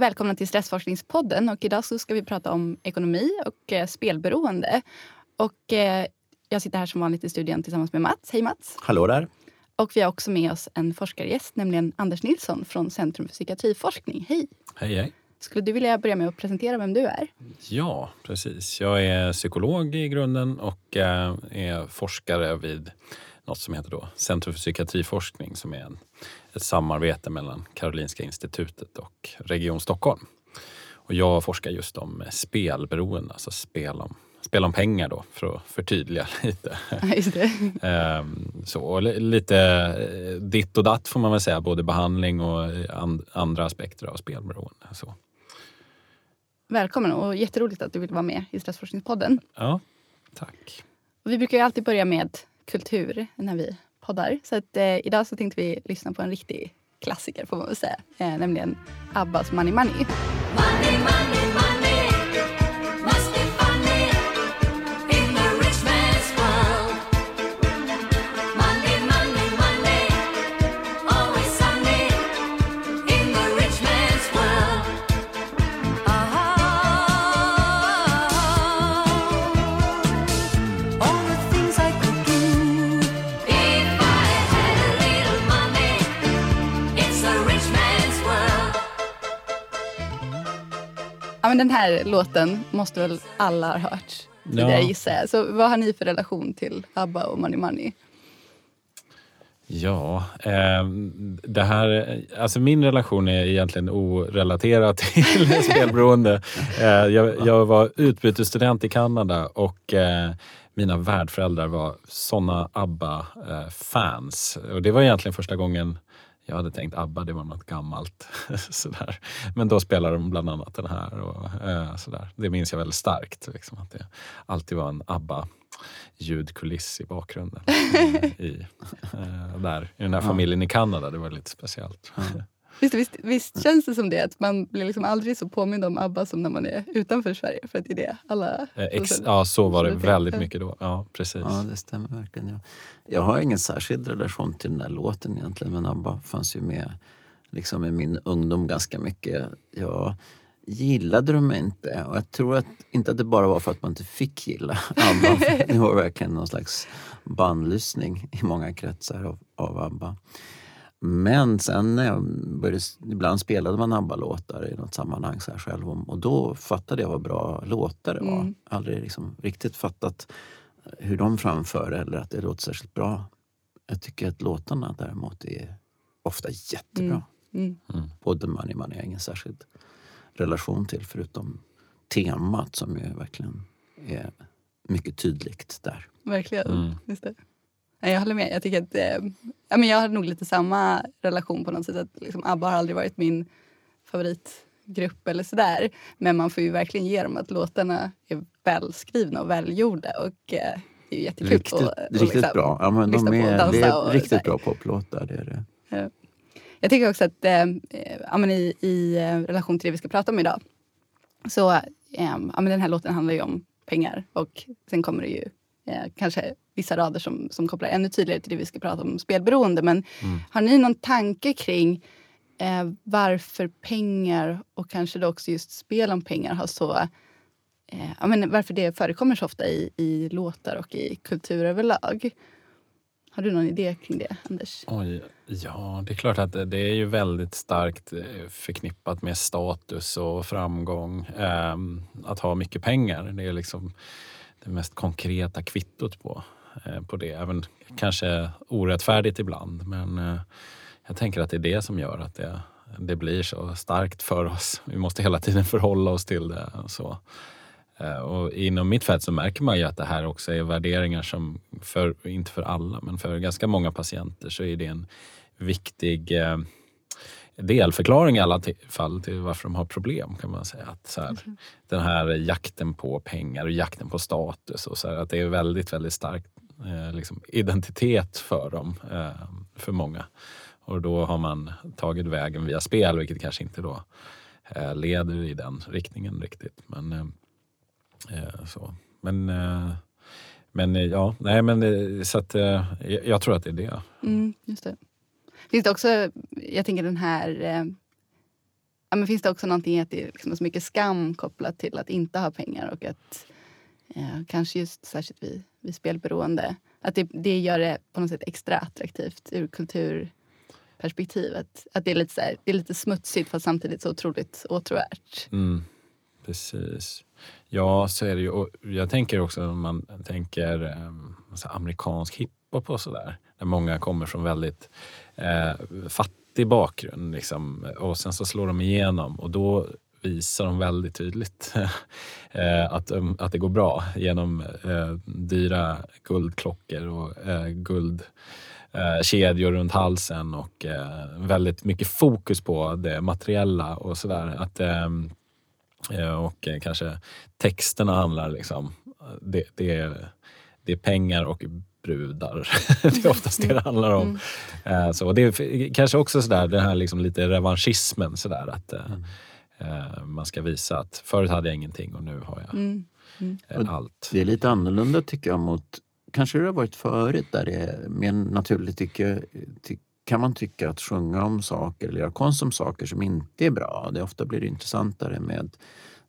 välkomna till Stressforskningspodden. Och idag så ska vi prata om ekonomi och eh, spelberoende. Och, eh, jag sitter här som vanligt i studion tillsammans med Mats. Hej Mats! Hallå där! Och vi har också med oss en forskargäst, nämligen Anders Nilsson från Centrum för psykiatriforskning. Hej! Hej, hej! Skulle du vilja börja med att presentera vem du är? Ja, precis. Jag är psykolog i grunden och eh, är forskare vid något som heter då Centrum för psykiatriforskning som är en, ett samarbete mellan Karolinska institutet och Region Stockholm. Och jag forskar just om spelberoende, alltså spel om, spel om pengar då, för att förtydliga lite. Det. Ehm, så, och lite eh, ditt och datt får man väl säga, både behandling och and, andra aspekter av spelberoende. Så. Välkommen och jätteroligt att du vill vara med i Stressforskningspodden. Ja, tack. Och vi brukar ju alltid börja med kultur när vi poddar. Så att, eh, idag så tänkte vi lyssna på en riktig klassiker får man väl säga. Eh, nämligen Abbas Money Money. Money, men den här låten måste väl alla ha hört tidigare Ja. gissar jag. Så vad har ni för relation till ABBA och Money Money? Ja, eh, det här, alltså min relation är egentligen orelaterad till spelberoende. Eh, jag, jag var utbytesstudent i Kanada och eh, mina värdföräldrar var såna ABBA-fans. och det var egentligen första gången jag hade tänkt ABBA, det var något gammalt. sådär. Men då spelade de bland annat den här. Och, eh, sådär. Det minns jag väldigt starkt. Liksom, att det alltid var en ABBA ljudkuliss i bakgrunden. i, eh, där, I den här familjen i Kanada. Det var lite speciellt. Visst, visst, visst känns det som det att man blir liksom aldrig så påmind om ABBA som när man är utanför Sverige? För att det är det alla... Eh, ex, ja, så var det väldigt mycket då. Ja, precis. Ja, det stämmer verkligen. Ja. Jag har ingen särskild relation till den där låten egentligen men ABBA fanns ju med liksom i min ungdom ganska mycket. Jag gillade dem inte och jag tror att, inte att det bara var för att man inte fick gilla ABBA. det var verkligen någon slags bannlysning i många kretsar av, av ABBA. Men sen när jag började, ibland spelade man ABBA-låtar i något sammanhang så här själv om, och då fattade jag vad bra låtar det var. Mm. Aldrig liksom riktigt fattat hur de framför eller att det låter särskilt bra. Jag tycker att låtarna däremot är ofta jättebra. Mm. Både Money Money har jag ingen särskild relation till förutom temat som ju verkligen är mycket tydligt där. Verkligen. Mm. Just det. Jag håller med. Jag, tycker att, eh, ja, men jag har nog lite samma relation på något sätt. Att liksom, ABBA har aldrig varit min favoritgrupp eller sådär. Men man får ju verkligen ge dem att låtarna är välskrivna och välgjorda. Och eh, det är ju jättekul Riktigt, att- att riktigt liksom bra. Ja, men de och är, dansa det är och riktigt bra poplåtar. Det är det. Jag tycker också att eh, eh, ja, men i, i eh, relation till det vi ska prata om idag så eh, ja, men den här låten handlar ju om pengar och sen kommer det ju eh, kanske vissa rader som, som kopplar ännu tydligare till det vi ska prata om, spelberoende. Men har ni någon tanke kring eh, varför pengar och kanske då också just spel om pengar har så eh, ja, men varför det förekommer så ofta i, i låtar och i kultur överlag? Har du någon idé kring det, Anders? Oj, ja, det är klart att det- är ju väldigt starkt eh, förknippat med status och framgång. Ehm, att ha mycket pengar, det är liksom det mest konkreta kvittot på, eh, på det. Även kanske orättfärdigt ibland, men eh, jag tänker att det är det som gör att det, det blir så starkt för oss. Vi måste hela tiden förhålla oss till det. Och så. Eh, och inom mitt fält så märker man ju att det här också är värderingar som, för, inte för alla, men för ganska många patienter så är det en viktig eh, delförklaring i alla fall till varför de har problem kan man säga. Att så här, Den här jakten på pengar och jakten på status och så här, att det är väldigt, väldigt stark eh, liksom, identitet för dem, eh, för många. Och då har man tagit vägen via spel, vilket kanske inte då eh, leder i den riktningen riktigt. Men, eh, eh, så. men, eh, men ja, nej men så att jag, jag tror att det är det. Mm, just det. Finns det också, jag tänker den här... Eh, ja, men finns det också någonting i att det är liksom så mycket skam kopplat till att inte ha pengar och att eh, kanske just särskilt vid, vid spelberoende, att det, det gör det på något sätt extra attraktivt ur kulturperspektivet. Att det är lite, så här, det är lite smutsigt fast samtidigt så otroligt åtråvärt. Mm, precis. Ja, så är det ju. Och jag tänker också om man tänker um, amerikansk hiphop och sådär. Där många kommer från väldigt eh, fattig bakgrund. Liksom, och sen så slår de igenom och då visar de väldigt tydligt eh, att, um, att det går bra genom eh, dyra guldklockor och eh, guldkedjor eh, runt halsen och eh, väldigt mycket fokus på det materiella och sådär. Att, ehm, eh, och kanske texterna handlar liksom, det, det, är, det är pengar och brudar. det är oftast det det handlar om. Eh, så, och det är kanske också sådär, den här liksom lite revanschismen sådär att eh, eh, man ska visa att förut hade jag ingenting och nu har jag Mm. eh, allt. Det är lite annorlunda tycker jag mot kanske det har varit förut där det är mer naturligt tycker, ty, kan man tycka att sjunga om saker eller göra konst om saker som inte är bra. Det ofta blir det intressantare med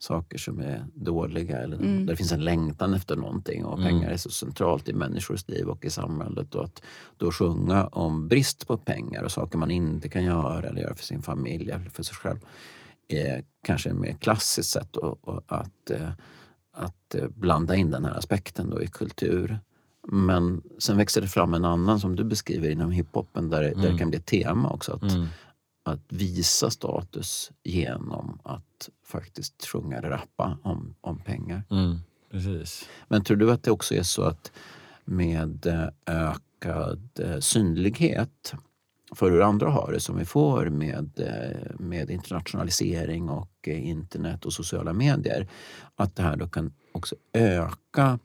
saker som är dåliga eller Mm. där det finns en längtan efter någonting och Mm. pengar är så centralt i människors liv och i samhället. Och att då sjunga om brist på pengar och saker man inte kan göra eller göra för sin familj eller för sig själv är kanske ett mer klassiskt sätt att, att, att, eh, att eh, blanda in den här aspekten då i kultur. Men sen växer det fram en annan som du beskriver inom hiphopen där, där det Mm. kan bli ett tema också. Att, Mm. Att visa status genom att faktiskt sjunga eller rappa om, om pengar. Mm. Precis. Men tror du att det också är så att med eh, ökad eh, synlighet för hur andra har det som vi får med, eh, med internationalisering och internet och sociala medier. Att det här då kan också öka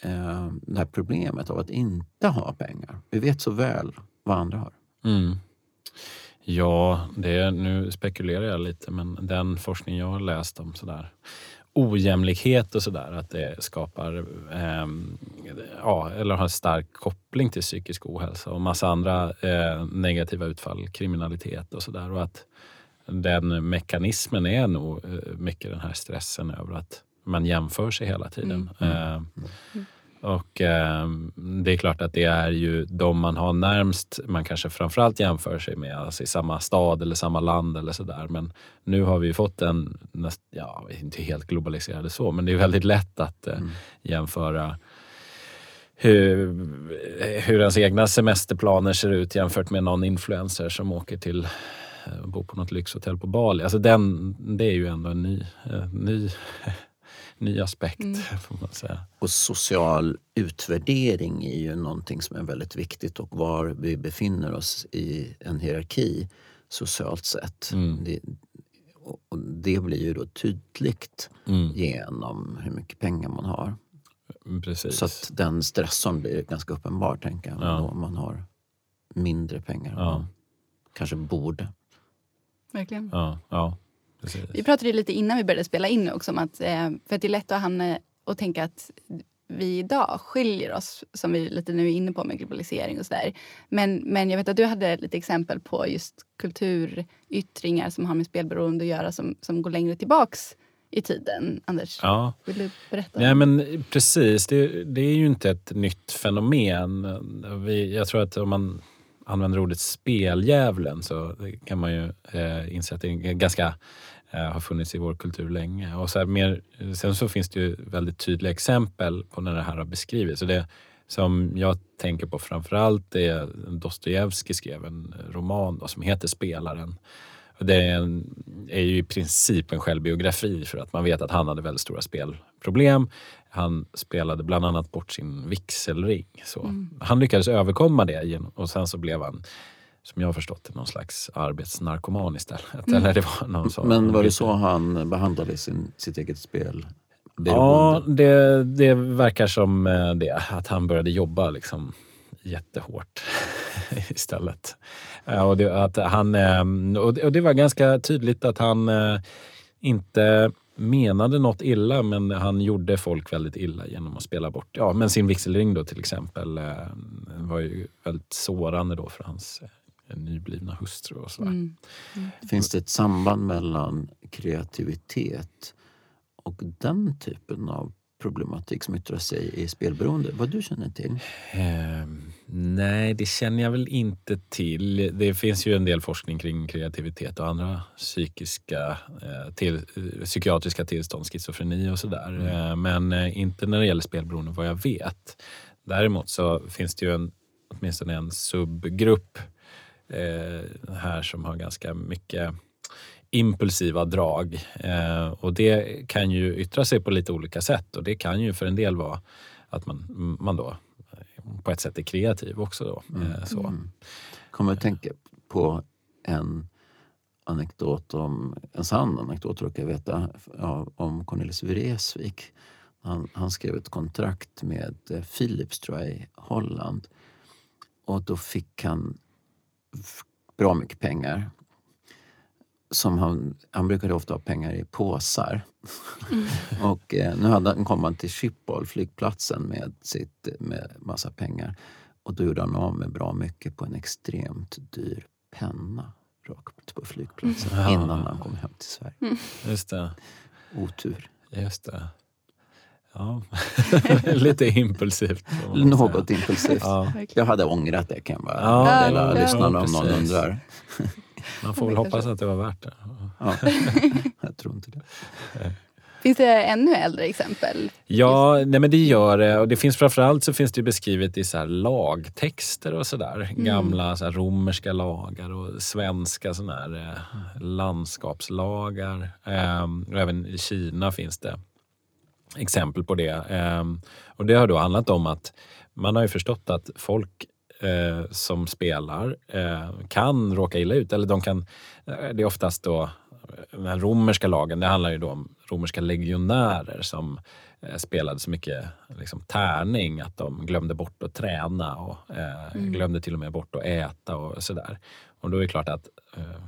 eh, det här problemet av att inte ha pengar. Vi vet så väl vad andra har. Mm. Ja, det, nu spekulerar jag lite, men den forskning jag har läst om sådär ojämlikhet och sådär, att det skapar ehm, ja, eller har en stark koppling till psykisk ohälsa och massa andra eh, negativa utfall, kriminalitet och sådär. Och att den mekanismen är nog eh, mycket den här stressen över att man jämför sig hela tiden. Eh, och eh, det är klart att det är ju de man har närmst man kanske framförallt jämför sig med, alltså i samma stad eller samma land eller sådär. Men nu har vi ju fått en, näst, ja, inte helt globaliserade så, men det är väldigt lätt att eh, jämföra hur, hur ens egna semesterplaner ser ut jämfört med någon influencer som åker till eh, och bor på något lyxhotell på Bali. Alltså den, det är ju ändå en ny, eh, ny, ny aspekt, får man säga. Och social utvärdering är ju någonting som är väldigt viktigt och var vi befinner oss i en hierarki socialt sett. Mm. Det, och det blir ju då tydligt Mm, genom hur mycket pengar man har. precis. Så att den stressorn blir ganska uppenbar tänker jag. Ja. Om man har mindre pengar än Ja. man kanske borde. Verkligen. Ja, ja precis. Vi pratade lite innan vi började spela in också om att, eh, för att det är lätt att hamna och tänka att vi idag skiljer oss, som vi lite nu är inne på med globalisering och sådär. Men, men jag vet att du hade lite exempel på just kulturyttringar som har med spelberoende att göra som, som går längre tillbaks i tiden. Anders, Ja. vill du berätta? Nej, men precis. Det, det är ju inte ett nytt fenomen. Vi, jag tror att om man använder ordet speldjävulen så kan man ju eh, inse att det är ganska eh, har funnits i vår kultur länge. Och så här, mer, sen så finns det ju väldigt tydliga exempel på när det här har beskrivits. Och det som jag tänker på framförallt är Dostojevskij skrev en roman då, som heter Spelaren. Och det är, en, är ju i princip en självbiografi för att man vet att han hade väldigt stora spelproblem. Han spelade bland annat bort sin vigselring. Så Han lyckades överkomma det genom, och sen så blev han, som jag har förstått det, någon slags arbetsnarkoman istället. Eller det var någon sån, Men var det så han behandlade sin, sitt eget spel? Ja, det, det verkar som eh, det. Att han började jobba liksom jättehårt istället. Eh, Och det, att han, eh, och det, och det var ganska tydligt att han inte menade något illa men han gjorde folk väldigt illa genom att spela bort ja, men sin vigselring då till exempel. eh, var ju väldigt sårande då för hans nyblivna hustru och sådär. Mm. Finns det ett samband mellan kreativitet och den typen av problematik som yttrar sig i spelberoende? Vad du känner till? Ehm, nej, det känner jag väl inte till. Det finns ju en del forskning kring kreativitet och andra psykiska, eh, till, eh, psykiatriska tillstånd, schizofreni och sådär. Eh, men eh, inte när det gäller spelberoende vad jag vet. Däremot så finns det ju en, åtminstone en subgrupp eh, här som har ganska mycket impulsiva drag. Eh, och det kan ju yttra sig på lite olika sätt och det kan ju för en del vara att man, man då eh, på ett sätt är kreativ också. Då. Eh, så. Mm. Kommer att tänka på en anekdot om, en sann anekdot råkar jag veta, om Cornelis Vreeswijk. Han, han skrev ett kontrakt med eh, Philips tror jag i Holland. Och då fick han bra mycket pengar. Som han, han brukade ofta ha pengar i påsar. och eh, nu hade han, kom han till Schiphol, flygplatsen, med, sitt, med massa pengar. Och då gjorde han av med bra mycket på en extremt dyr penna rakt på flygplatsen Mm. innan han kom hem till Sverige. Just det. Otur. Just det. Ja, lite impulsivt. Något impulsivt. Ja, Jag hade ångrat det kan jag bara Ja, dela ja, lyssnarna om någon undrar. man får väl hoppas att det var värt det. Ja, jag tror inte det. Finns det ännu äldre exempel? Ja, nej men det gör det. Och det finns framförallt så finns det ju beskrivet i så här lagtexter och sådär. Gamla så här romerska lagar och svenska såna här, eh, landskapslagar. Ehm, och även i Kina finns det exempel på det. Ehm, och det har då handlat om att man har ju förstått att folk eh, som spelar eh, kan råka illa ut. Eller de kan, eh, det är oftast då den här romerska lagen, det handlar ju då om romerska legionärer som eh, spelade så mycket liksom, tärning att de glömde bort att träna och eh, glömde till och med bort att äta och sådär. Och då är det klart att eh,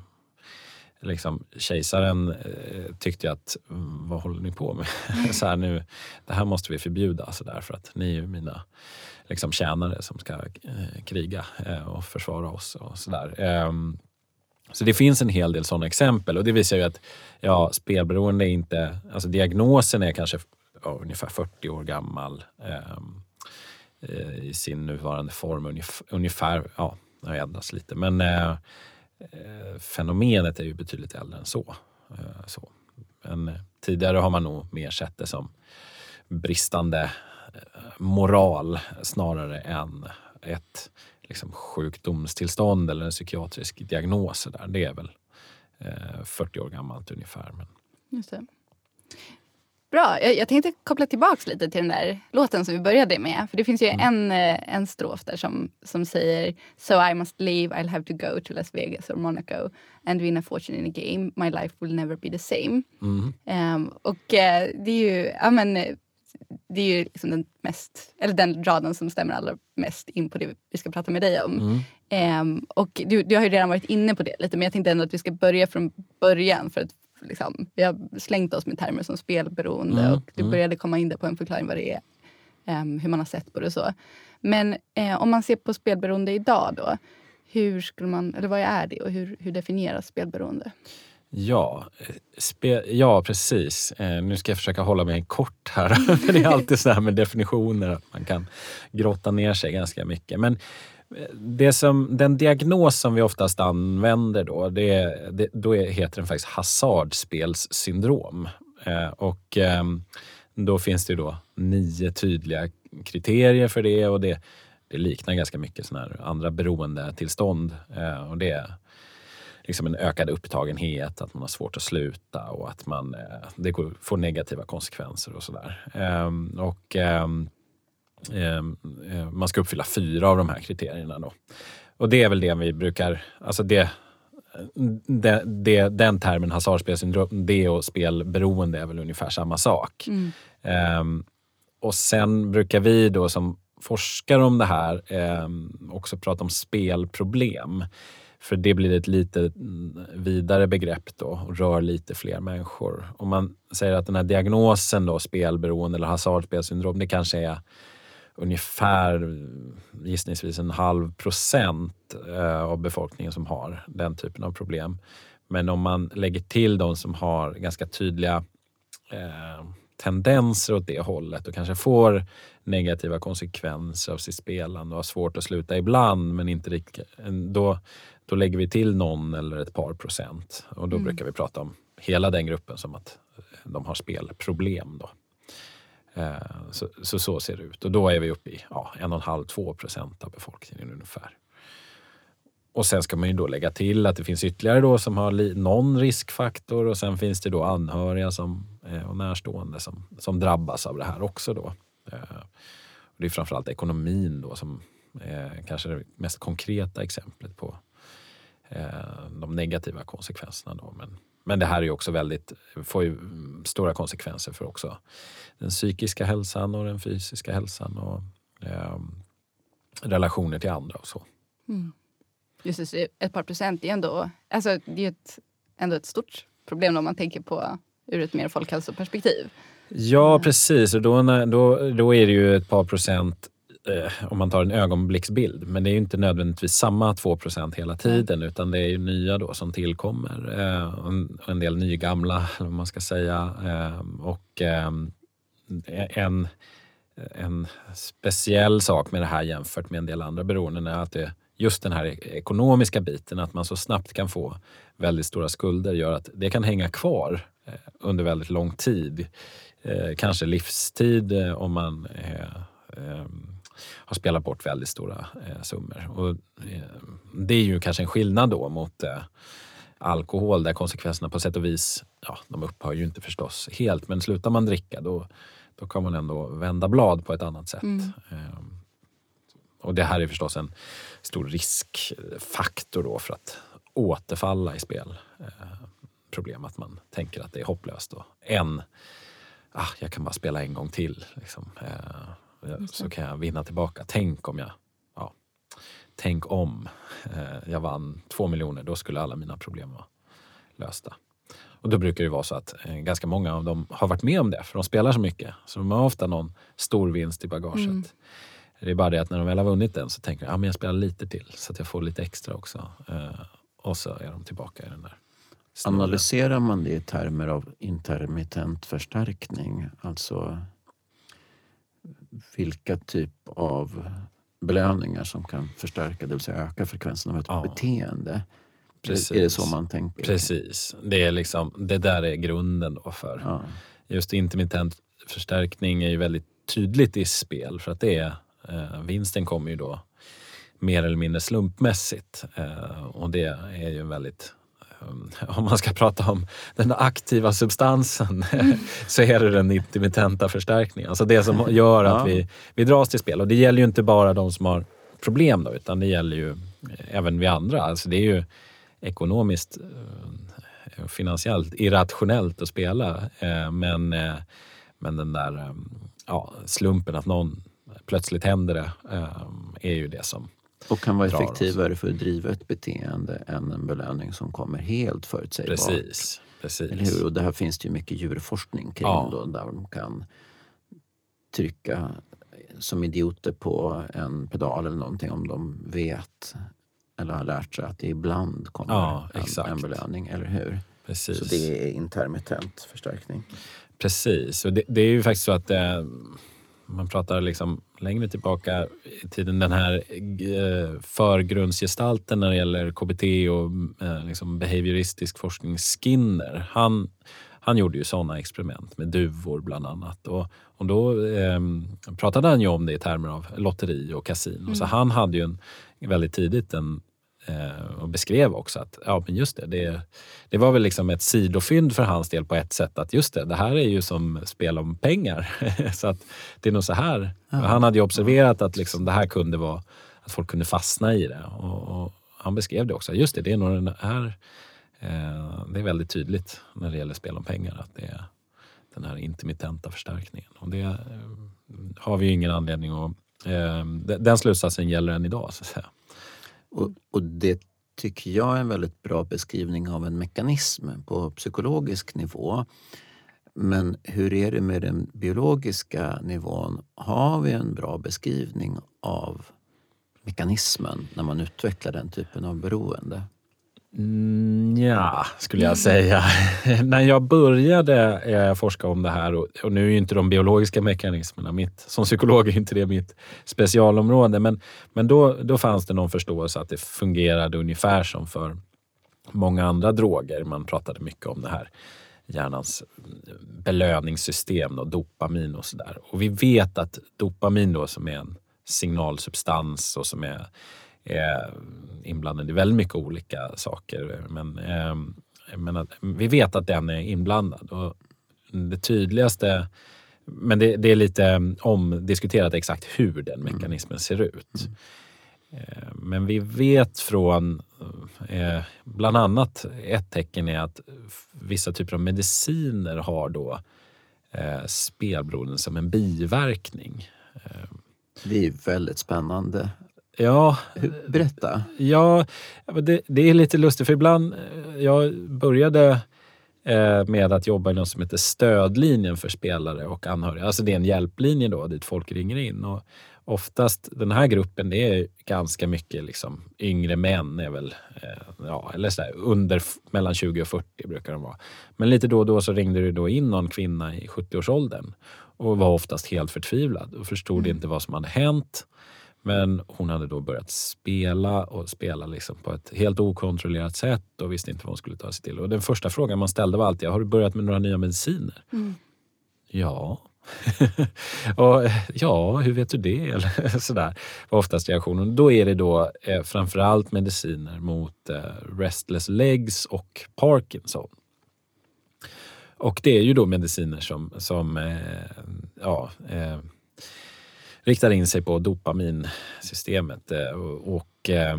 liksom, kejsaren eh, tyckte att mm, vad håller ni på med? så här, nu, det här måste vi förbjuda så där, för att ni är ju mina liksom, tjänare som ska eh, kriga eh, och försvara oss och sådär. Ehm, så det finns en hel del sådana exempel och det visar ju att ja, spelberoende är inte, alltså diagnosen är kanske ja, ungefär 40 år gammal ehm, eh, i sin nuvarande form. Ungefär, ungefär ja, det har ändrats lite. Men eh, eh, fenomenet är ju betydligt äldre än så. Eh, så. Men eh, tidigare har man nog mer sett det som bristande moral snarare än ett liksom, sjukdomstillstånd eller en psykiatrisk diagnos. Där. Det är väl eh, 40 år gammalt ungefär. Men, Just det. Bra. Jag, jag tänkte koppla tillbaks lite till den där låten som vi började med. För det finns ju en, eh, en strof där som, som säger So I must leave, I'll have to go to Las Vegas or Monaco and win a fortune in a game. My life will never be the same. mm, Ehm, och eh, det är ju, ja, men, det är ju liksom den, mest, eller den raden som stämmer allra mest in på det vi ska prata med dig om. mm. Ehm, och du, du har ju redan varit inne på det lite men jag tänkte ändå att vi ska börja från början. För att liksom, vi har slängt oss med termer som spelberoende Mm, och du mm. började komma in där på en förklaring vad det är. ehm, hur man har sett på det och så. Men eh, om man ser på spelberoende idag då. Hur skulle man, eller vad är det och hur, hur definieras spelberoende? Ja, spe, ja precis. Eh, nu ska jag försöka hålla mig kort här. För det är alltid så här med definitioner att man kan grotta ner sig ganska mycket. Men eh, det som, den diagnos som vi oftast använder då, det, det, då heter den faktiskt hasardspelssyndrom. Eh, och eh, då finns det då nio tydliga kriterier för det och det, det liknar ganska mycket såna här andra beroendetillstånd. Eh, och det är liksom en ökad upptagenhet, att man har svårt att sluta och att man, eh, det går- får negativa konsekvenser och sådär. Ehm, och eh, man ska uppfylla fyra av de här kriterierna då. Och det är väl det vi brukar, alltså det, det, det, den termen hasardspelsyndrom, det och spelberoende är väl ungefär samma sak. Ehm, och sen brukar vi då som forskar om det här ehm, också prata om spelproblem. För det blir ett lite mm, vidare begrepp då och rör lite fler människor. Om man säger att den här diagnosen då, spelberoende eller hasardspelsyndrom, det kanske är ungefär gissningsvis en halv procent eh, av befolkningen som har den typen av problem. Men om man lägger till de som har ganska tydliga eh, tendenser åt det hållet och kanske får negativa konsekvenser av sitt spelande och har svårt att sluta ibland men inte riktigt, då, då lägger vi till någon eller ett par procent. Och då brukar vi prata om hela den gruppen som att de har spelproblem. Då. Eh, Så, så så ser det ut. Och då är vi uppe i ja, 1,5-2 procent av befolkningen ungefär. Och sen ska man ju då lägga till att det finns ytterligare då som har någon riskfaktor och sen finns det då anhöriga som, eh, Eh, och närstående som, som drabbas av det här också. Då. Eh, och det är framförallt ekonomin då som är kanske det mest konkreta exemplet på de negativa konsekvenserna. Då. Men, men det här är också väldigt, får ju mm, stora konsekvenser för också den psykiska hälsan och den fysiska hälsan och eh, relationer till andra och så. Mm. Just det, ett par procent är ändå, alltså, det är ett, ändå ett stort problem om man tänker på ur ett mer folkhälsoperspektiv. Ja, precis. Och då, då, då är det ju ett par procent eh, om man tar en ögonblicksbild. Men det är inte nödvändigtvis samma 2 procent hela tiden utan det är ju nya då som tillkommer. Eh, och en, och en del nygamla, eller vad man ska säga. Eh, och eh, en, en speciell sak med det här jämfört med en del andra beroenden är att det, just den här ekonomiska biten, att man så snabbt kan få väldigt stora skulder gör att det kan hänga kvar under väldigt lång tid. Eh, kanske livstid eh, om man eh, eh, har spelat bort väldigt stora eh, summor. Och, eh, det är ju kanske en skillnad då mot eh, alkohol där konsekvenserna på sätt och vis, ja, de upphör ju inte förstås helt, men slutar man dricka då, då kan man ändå vända blad på ett annat sätt. Eh, och det här är förstås en stor riskfaktor då för att återfalla i spel. Problem att man tänker att det är hopplöst och en, ah, jag kan bara spela en gång till. Liksom. Eh, så kan jag vinna tillbaka. Tänk om jag, ja, tänk om eh, jag vann två miljoner, då skulle alla mina problem vara lösta. Och då brukar det vara så att eh, ganska många av dem har varit med om det, för de spelar så mycket. Så de har ofta någon stor vinst i bagaget. Det är bara det att när de väl har vunnit den så tänker de, ja men jag spelar lite till så att jag får lite extra också. Eh, och så är de tillbaka i den där Analyserar man det i termer av intermittent förstärkning, alltså vilka typ av belöningar som kan förstärka, det vill säga öka frekvensen av ett Ja. beteende. Precis. Är det så man tänker? Precis, det, är liksom, det där är grunden då för Ja. just intermittent förstärkning är ju väldigt tydligt i spel för att det är, eh, vinsten kommer ju då mer eller mindre slumpmässigt. Eh, och det är ju en väldigt om man ska prata om den aktiva substansen så är det den intermittenta förstärkningen. Alltså det som gör att Ja. vi, vi dras till spel. Och det gäller ju inte bara de som har problem då, utan det gäller ju eh, även vi andra. Alltså det är ju ekonomiskt eh, finansiellt irrationellt att spela. Eh, men, men den där ja, slumpen att någon plötsligt händer det är ju det som... Och kan vara effektivare för att driva ett beteende än en belöning som kommer helt förutsägbart. Precis. Eller precis. hur? Och det här finns det ju mycket djurforskning kring Ja. då, där de kan trycka som idioter på en pedal eller någonting om de vet eller har lärt sig att det ibland kommer Ja, en, en belöning, eller hur? precis. Så det är intermittent förstärkning. Precis, och det, det är ju faktiskt så att eh, man pratar liksom längre tillbaka i tiden, den här eh, förgrundsgestalten när det gäller KBT och eh, liksom behavioristisk forskning, Skinner, han, han gjorde ju sådana experiment med duvor bland annat. Och, och då eh, pratade han ju om det i termer av lotteri och kasino. Så han hade ju en, väldigt tidigt en och beskrev också att ja, men just det, det, det var väl liksom ett sidofynd för hans del på ett sätt. Att just det, det här är ju som spel om pengar. så att det är nog så här. Han hade ju observerat att liksom det här kunde vara att folk kunde fastna i det. Och, och han beskrev det också. Just det, det är nog den här eh, det är väldigt tydligt när det gäller spel om pengar att det är den här intermittenta förstärkningen. Och det eh, har vi ju ingen anledning att... Eh, den den slutsatsen gäller än idag. Så att säga. Och, och det tycker jag är en väldigt bra beskrivning av en mekanism på psykologisk nivå. Men hur är det med den biologiska nivån? Har vi en bra beskrivning av mekanismen när man utvecklar den typen av beroende? Mm, ja, skulle jag säga. När jag började eh, forska om det här, och, och nu är ju inte de biologiska mekanismerna mitt, som psykolog är inte det mitt specialområde, men, men då, då fanns det någon förståelse att det fungerade ungefär som för många andra droger. Man pratade mycket om det här hjärnans mm, belöningssystem, och dopamin och sådär. Och vi vet att dopamin då, som är en signalsubstans och som är, är inblandad i väldigt mycket olika saker. Men, eh, men att, vi vet att den är inblandad. Och det tydligaste, men det, det är lite omdiskuterat exakt hur den mekanismen ser ut. Eh, Men vi vet från eh, bland annat ett tecken är att vissa typer av mediciner har då eh, spelberoende som en biverkning. Det är väldigt spännande. Ja, berätta. Ja, det, det är lite lustigt för ibland, eh, jag började eh, med att jobba i något som heter stödlinjen för spelare och anhöriga. Alltså det är en hjälplinje då dit folk ringer in. Och oftast den här gruppen, det är ganska mycket liksom yngre män, är väl, eh, ja, eller så där, under mellan 20 och 40 brukar de vara. Men lite då och då så ringde det då in någon kvinna i 70-årsåldern och var oftast helt förtvivlad och förstod inte vad som hade hänt. Men hon hade då börjat spela och spela liksom på ett helt okontrollerat sätt och visste inte vad hon skulle ta sig till. Och den första frågan man ställde var alltid, har du börjat med några nya mediciner? Ja. och, ja, hur vet du det? Eller sådär var oftast reaktionen. Då är det då eh, framförallt mediciner mot eh, restless legs och Parkinson. Och det är ju då mediciner som, som eh, ja, eh, riktar in sig på dopaminsystemet. eh, Och, och eh,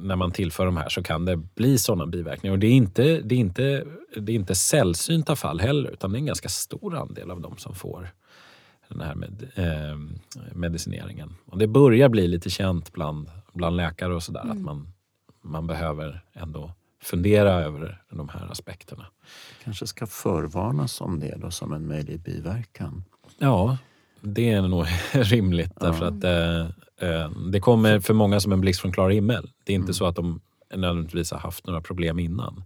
när man tillför de här så kan det bli sådana biverkningar. Och det är inte, det är inte, det är inte sällsynta fall heller, utan det är en ganska stor andel av dem som får den här med, eh, medicineringen. Och det börjar bli lite känt bland, bland läkare och sådär att man, man behöver ändå fundera över de här aspekterna. kanske ska förvarnas om det då som en möjlig biverkan. Ja, det är nog rimligt därför att eh, eh, det kommer för många som en blixt från klar himmel. Det är inte så att de nödvändigtvis har haft några problem innan.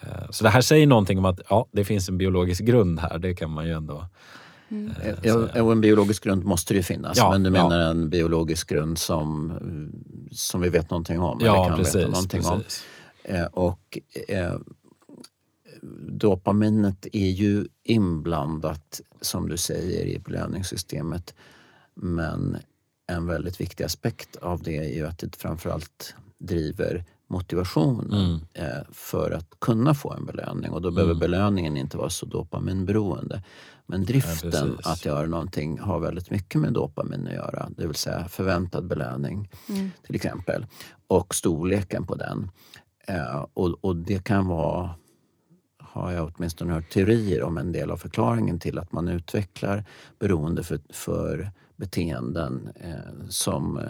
Eh, så det här säger någonting om att ja, det finns en biologisk grund här. Det kan man ju ändå eh, Ja, säga. och en biologisk grund måste det ju finnas. Ja, men du ja. menar en biologisk grund som, som vi vet någonting om? eller Ja, kan precis. veta någonting om. precis. Eh, och eh, dopaminet är ju inblandat, som du säger, i belöningssystemet. Men en väldigt viktig aspekt av det är ju att det framförallt driver motivationen Mm. eh, för att kunna få en belöning. Och då behöver belöningen inte vara så dopaminberoende. Men driften precis. att göra någonting har väldigt mycket med dopamin att göra. Det vill säga förväntad belöning till exempel. Och storleken på den. Eh, och, och det kan vara, har jag åtminstone hört teorier om, en del av förklaringen till att man utvecklar beroende för, för beteenden eh, som eh,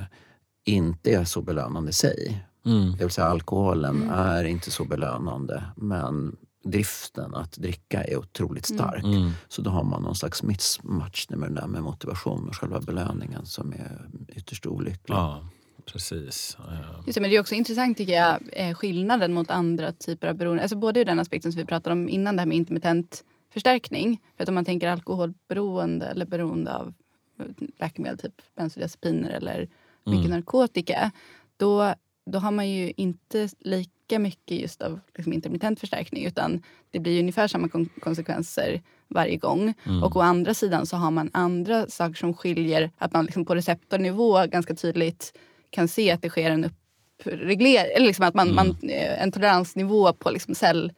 inte är så belönande i sig. Mm. Det vill säga alkoholen är inte så belönande men driften att dricka är otroligt stark. Mm. Så då har man någon slags mismatch med där med motivation och själva belöningen som är ytterst olycklig. Ja, precis. Eh, Just det, men det är också intressant tycker jag, eh, skillnaden mot andra typer av beroende. Alltså både ur den aspekten som vi pratade om innan, det här med intermittent förstärkning. För att om man tänker alkoholberoende eller beroende av eh, läkemedel, typ bensodiazepiner eller mycket narkotika. Då, då har man ju inte lika mycket just av liksom, intermittent förstärkning utan det blir ju ungefär samma kon- konsekvenser varje gång. Och å andra sidan så har man andra saker som skiljer, att man liksom på receptornivå ganska tydligt kan se att det sker en uppreglering, eller liksom att man, man, eh, en toleransnivå på liksom cellnivå.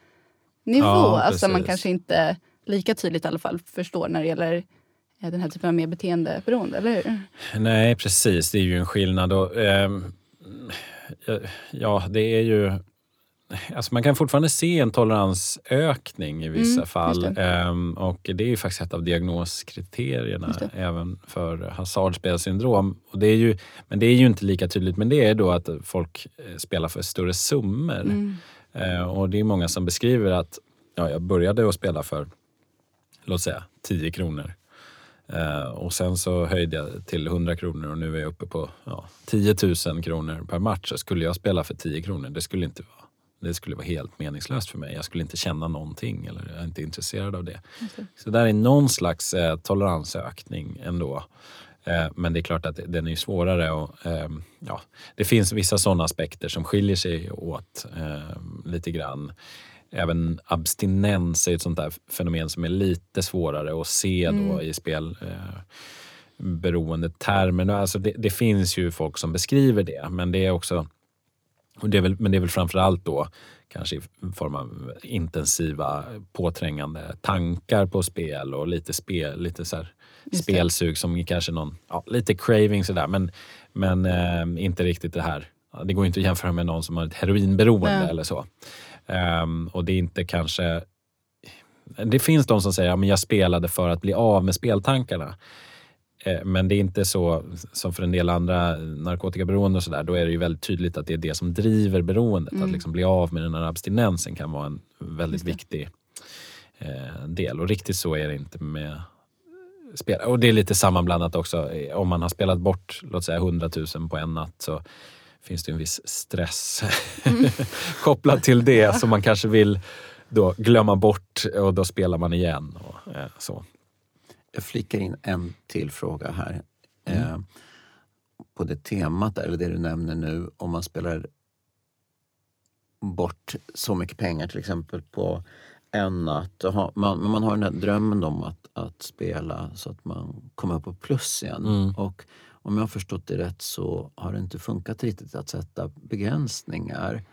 Ja, alltså man kanske inte lika tydligt i alla fall förstår när det gäller eh, den här typen av mer beteendeberoende, eller hur? Nej, precis. Det är ju en skillnad. Och, ehm, ja, det är ju... Alltså man kan fortfarande se en toleransökning i vissa Mm, fall. just Ehm, och det är ju faktiskt ett av diagnoskriterierna det. även för hasardspelsyndrom. Och det är ju, men det är ju inte lika tydligt. Men det är då att folk eh, spelar för större summor. Mm. Eh, och det är många som beskriver att ja, jag började att spela för låt säga 10 kronor. Eh, och sen så höjde jag till 100 kronor och nu är jag uppe på ja, 10 000 kronor per match. Så skulle jag spela för 10 kronor, det skulle inte vara det skulle vara helt meningslöst för mig. Jag skulle inte känna någonting eller jag är inte intresserad av det. Så där är någon slags eh, toleransökning ändå. Eh, men det är klart att den är svårare. Och, eh, ja, det finns vissa sådana aspekter som skiljer sig åt eh, lite grann. Även abstinens är ett sånt där fenomen som är lite svårare att se då i spel. Eh. Alltså det, det finns ju folk som beskriver det, men det är också och det är väl, men det är väl framförallt då kanske i form av intensiva påträngande tankar på spel och lite, spel, lite så spelsug som kanske någon, ja, lite craving sådär men, men eh, inte riktigt det här. Det går inte att jämföra med någon som har ett heroinberoende Nej. eller så. Ehm, och det är inte kanske... Det finns de som säger att ja, men jag spelade för att bli av med speltankarna. Eh, Men det är inte så som för en del andra narkotikaberoende och sådär. Då är det ju väldigt tydligt att det är det som driver beroendet. Att liksom bli av med den här abstinensen kan vara en väldigt viktig eh, del. Och riktigt så är det inte med spel. Och det är lite sammanblandat också. Eh, Om man har spelat bort, låt säga 100 000 på en natt så finns det en viss stress kopplad till det som man kanske vill då glömma bort och då spelar man igen. Och, eh, så. Jag flikar in en till fråga här. Eh, på det temat, eller det du nämner nu, om man spelar bort så mycket pengar till exempel på en natt. Man, man har den här drömmen om att, att spela så att man kommer upp på plus igen. Mm. Och om jag har förstått det rätt så har det inte funkat riktigt att sätta begränsningar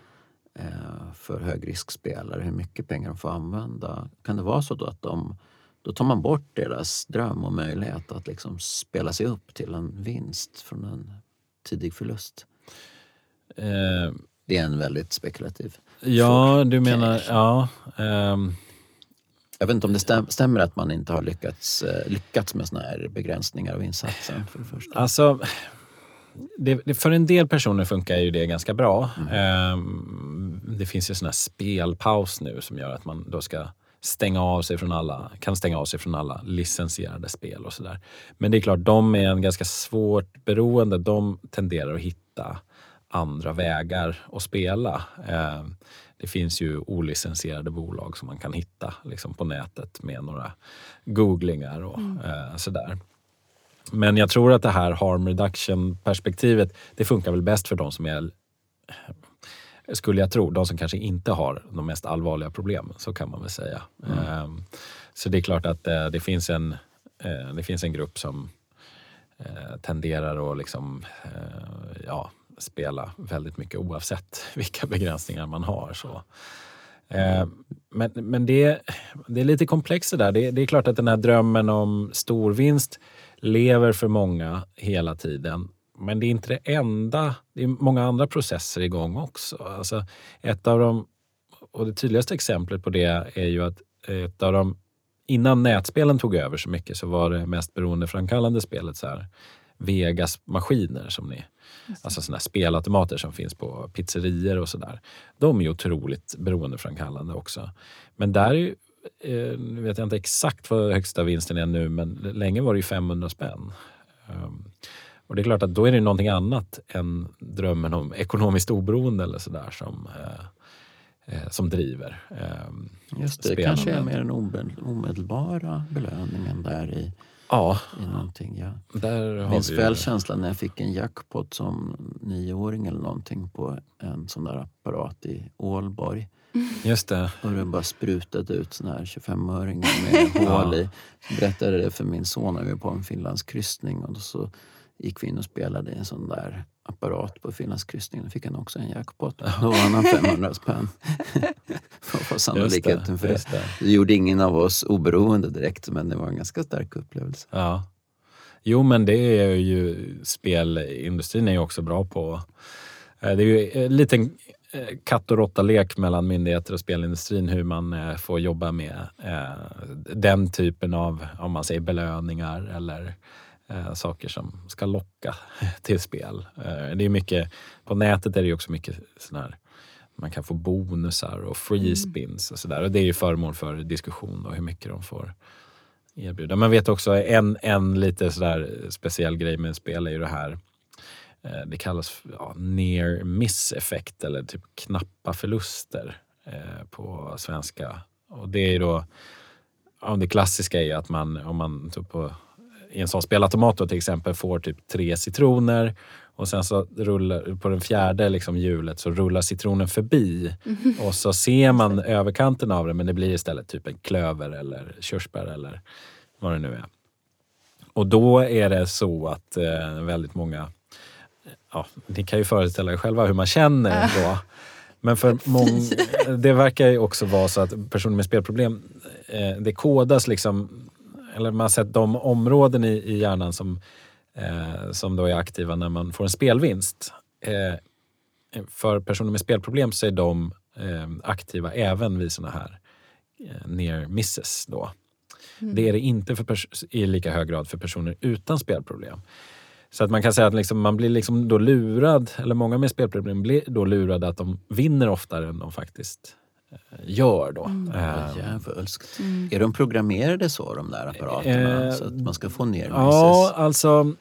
eh, för högriskspelare, hur mycket pengar de får använda. Kan det vara så då att de, då tar man bort deras dröm och möjlighet att liksom spela sig upp till en vinst från en tidig förlust? Eh, Det är en väldigt spekulativ. ja, du menar... Ja, ehm, Jag vet inte om det stäm, stämmer att man inte har lyckats, eh, lyckats med såna här begränsningar av insatsen. För det första. Alltså, det, det, för en del personer funkar ju det ganska bra. Ehm, det finns ju sån här spelpaus nu som gör att man då ska stänga av sig från alla, kan stänga av sig från alla licensierade spel och sådär. Men det är klart, de är en ganska svårt beroende. De tenderar att hitta andra vägar att spela. Ehm, det finns ju olicensierade bolag som man kan hitta liksom på nätet med några googlingar och eh, sådär. Men jag tror att det här harm reduction-perspektivet, det funkar väl bäst för de som är, skulle jag tro, de som kanske inte har de mest allvarliga problemen. Så kan man väl säga. Ehm, Så det är klart att eh, det finns en, eh, det finns en grupp som eh, tenderar att liksom, ja, spela väldigt mycket oavsett vilka begränsningar man har. Så. Eh, Men, men det, det är lite komplext det där. Det, det är klart att den här drömmen om storvinst lever för många hela tiden. Men det är inte det enda. Det är många andra processer igång också. Alltså ett av de, och det tydligaste exemplet på det är ju att ett av de, innan nätspelen tog över så mycket så var det mest beroendeframkallande spelet så här Vegas-maskiner som ni Alltså sådana spelautomater som finns på pizzerior och sådär. De är ju otroligt beroendeframkallande också. Men där är eh, nu vet jag inte exakt vad högsta vinsten är nu, men länge var det ju 500 spänn. Och det är klart att då är det någonting annat än drömmen om ekonomiskt oberoende eller sådär som, eh, eh, som driver. Um, Just det, det spelarna. kanske är mer den omedel- omedelbara belöningen där i, ja, i någonting. Ja. där Jag har minns vi väl känslan när jag fick en jackpot som nioåring eller någonting på en sån där apparat i Ålborg. Just det. Och det bara sprutade ut såna här 25-öringar med hål i. Så berättade det för min son när vi var på en finlandskryssning och så gick vi in och spelade i en sån där apparat på finlandskryssningen. Då fick han också en jackpot. Då vann han 500 spänn. Vad var sannolikheten för det? det. Gjorde ingen av oss oberoende direkt men det var en ganska stark upplevelse. Ja. Jo, men det är ju spelindustrin är ju också bra på. eh, Det är ju en liten eh, katt och råtta-lek mellan myndigheter och spelindustrin hur man eh, får jobba med den typen av, om man säger belöningar eller eh, saker som ska locka till spel. Eh, Det är mycket, på nätet är det också mycket sån här man kan få bonusar och free spins och sådär. Och det är ju föremål för diskussion då, hur mycket de får erbjuda. Man vet också en, en lite sådär speciell grej med spel är ju det här eh, det kallas ja, near miss effekt eller typ knappa förluster eh, på svenska. Och det är ju då, ja, det klassiska är ju att man om man typ på, i en sån spelautomat då till exempel får typ tre citroner och sen så rullar på den fjärde liksom hjulet så rullar citronen förbi och så ser man överkanten av den men det blir istället typ en klöver eller körsbär eller vad det nu är. Och då är det så att eh, väldigt många, ja, ni kan ju föreställa er själva hur man känner då. Men för många, det verkar ju också vara så att personer med spelproblem, eh, det kodas liksom, eller man har sett de områden i, i hjärnan som, eh, som då är aktiva när man får en spelvinst. Eh, för personer med spelproblem så är de eh, aktiva även vid såna här eh, near misses. Då. Det är det inte för i lika hög grad för personer utan spelproblem. Så att man kan säga att liksom, man blir liksom då lurad, eller många med spelproblem blir då lurade att de vinner oftare än de faktiskt gör. Då. Eh, Vad djävulskt. Är de programmerade så de där apparaterna? Eh, så att man ska få ner Ja, misses? alltså.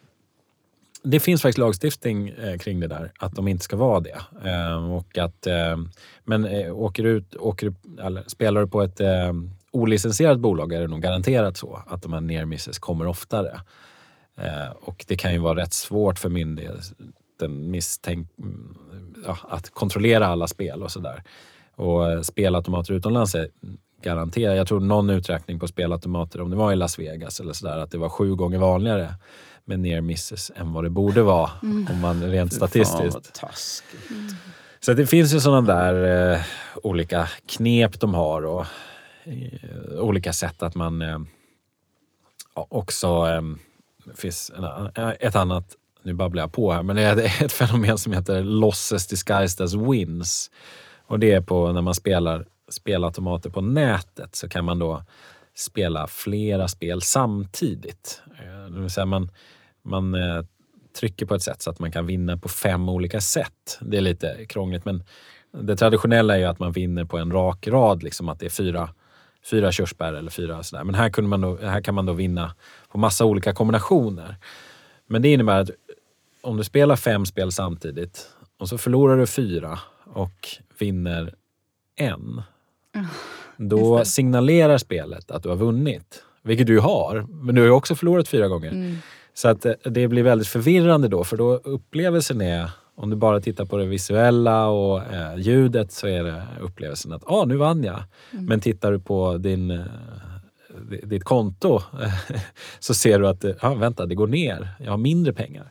Det finns faktiskt lagstiftning eh, kring det där, att de inte ska vara det. Eh, och att, eh, men eh, åker ut, åker, eller, spelar du på ett eh, olicensierat bolag är det nog garanterat så att de här near misses kommer oftare. Och det kan ju vara rätt svårt för myndigheten misstänk, mm, ja, att kontrollera alla spel och sådär. Och eh, spelautomater utomlands är garanterat, jag tror någon uträkning på spelautomater, om det var i Las Vegas eller sådär, att det var sju gånger vanligare med near misses än vad det borde vara om man rent Fy Fan, statistiskt. vad taskigt. Så det finns ju sådana där eh, olika knep de har och eh, olika sätt att man eh, också... Eh, finns en, eh, ett annat, nu babblar jag på här, men det är ett fenomen som heter losses disguised as wins. Och det är på när man spelar spelautomater på nätet så kan man då spela flera spel samtidigt. Eh, det vill säga man, man eh, trycker på ett sätt så att man kan vinna på fem olika sätt. Det är lite krångligt men det traditionella är ju att man vinner på en rak rad, liksom att det är fyra, fyra körsbär eller fyra sådär. Men här, kunde man då, här kan man då vinna på massa olika kombinationer. Men det innebär att om du spelar fem spel samtidigt och så förlorar du fyra och vinner en. Då just det. signalerar spelet att du har vunnit. Vilket du har, men du har ju också förlorat fyra gånger. Mm. Så att eh, det blir väldigt förvirrande då, för då upplevelsen är, om du bara tittar på det visuella och eh, ljudet så är det upplevelsen att ah, nu vann jag. Men tittar du på din, eh, di- ditt konto så ser du att ah, vänta, det går ner. Jag har mindre pengar.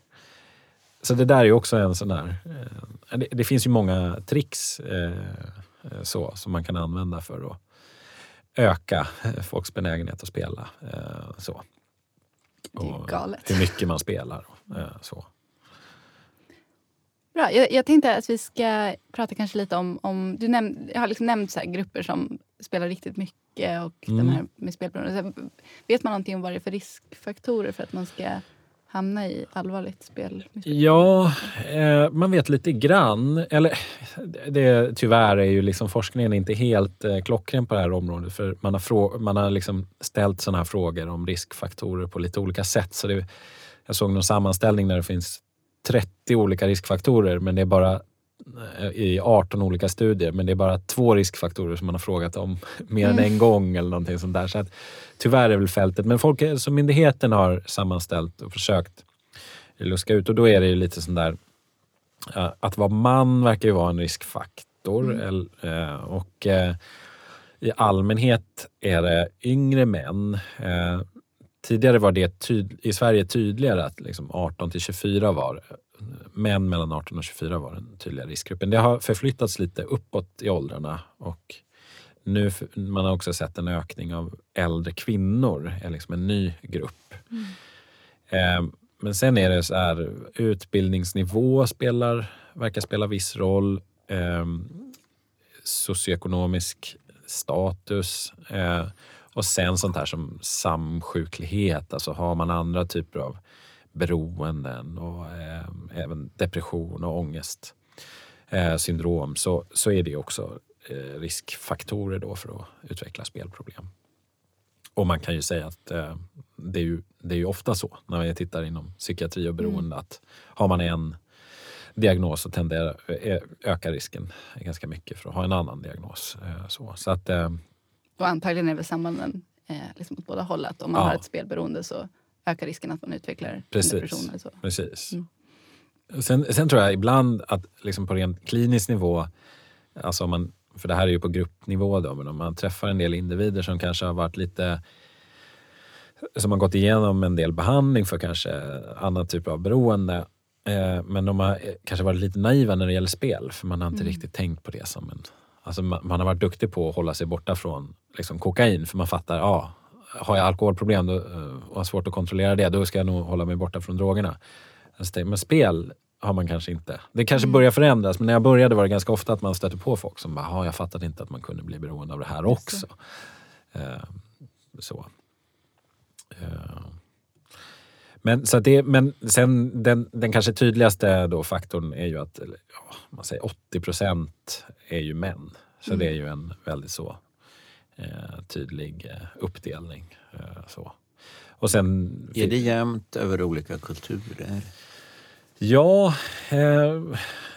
Så det där är ju också en sån här... Eh, det, det finns ju många tricks eh, eh, så, som man kan använda för att öka folks benägenhet att spela. Eh, så. Det är galet. Hur mycket man spelar. Eh, så. Bra. Jag, jag tänkte att vi ska prata kanske lite om... om du näm, jag har liksom nämnt så grupper som spelar riktigt mycket och Mm. den här med spelberoende. Vet man någonting om vad det är för riskfaktorer för att man ska hamna i allvarligt spelmissbruk? Ja, eh, man vet lite grann. Eller det, tyvärr är ju liksom forskningen inte helt eh, klockren på det här området. För man har, man har liksom ställt sådana här frågor om riskfaktorer på lite olika sätt. Så det, jag såg någon sammanställning där det finns 30 olika riskfaktorer men det är bara i 18 olika studier, men det är bara två riskfaktorer som man har frågat om mer än en gång eller någonting sånt där. Så att, tyvärr är väl fältet, men Folkhälsomyndigheten har sammanställt och försökt luska ut och då är det ju lite sån där ja, att vara man verkar ju vara en riskfaktor el- eh, och eh, i allmänhet är det yngre män. Eh, tidigare var det i Sverige tydligare att liksom 18 till 24 var män mellan 18 och 24 var den tydliga riskgruppen. Det har förflyttats lite uppåt i åldrarna och nu man har också sett en ökning av äldre kvinnor, är liksom en ny grupp. Eh, men sen är det så här, utbildningsnivå spelar, verkar spela viss roll. Eh, socioekonomisk status. Eh, och sen sånt här som samsjuklighet, alltså har man andra typer av beroenden och eh, även depression och ångest eh, syndrom så, så är det också eh, riskfaktorer då för att utveckla spelproblem. Och man kan ju säga att eh, det, är ju, det är ju ofta så när vi tittar inom psykiatri och beroende att har man en diagnos så tenderar, ö- ökar risken ganska mycket för att ha en annan diagnos. Eh, så. så att, eh, Och antagligen är väl sambanden eh, liksom åt båda håll. Att om man Ja. har ett spelberoende så ökar risken att man utvecklar Precis. depression. Eller så. Precis. Mm. Sen, sen tror jag ibland att liksom på rent klinisk nivå, alltså om man, för det här är ju på gruppnivå då, men om man träffar en del individer som kanske har varit lite som har gått igenom en del behandling för kanske annan typ av beroende. Eh, men de har eh, kanske varit lite naiva när det gäller spel för man har inte riktigt tänkt på det som en... Alltså man, man har varit duktig på att hålla sig borta från liksom kokain för man fattar, ja, har jag alkoholproblem eh, och har svårt att kontrollera det, då ska jag nog hålla mig borta från drogerna. Alltså Men spel har man kanske inte. Det kanske börjar förändras, men när jag började var det ganska ofta att man stötte på folk som bara, "Ja, jag fattade inte att man kunde bli beroende av det här också. Eh, så. Eh. Men, så det, men sen den, den kanske tydligaste då faktorn är ju att ja, man säger 80 procent är ju män. Så det är ju en väldigt så tydlig eh, uppdelning. Eh, så. Och sen Är det jämnt över olika kulturer? Ja, eh,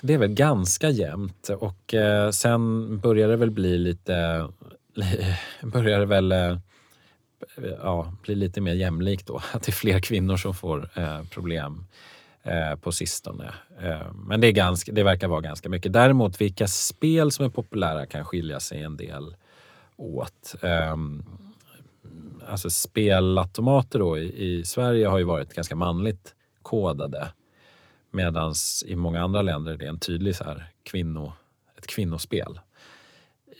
det är väl ganska jämnt. Och eh, sen börjar det väl bli lite... börjar det väl eh, ja, bli lite mer jämlikt då. Att det är fler kvinnor som får eh, problem eh, på sistone. Eh, men det, är ganska, det verkar vara ganska mycket. Däremot vilka spel som är populära kan skilja sig en del åt. Ehm, alltså spelautomater då i, i Sverige har ju varit ganska manligt kodade. Medan i många andra länder är det en tydlig så här kvinno, ett kvinnospel.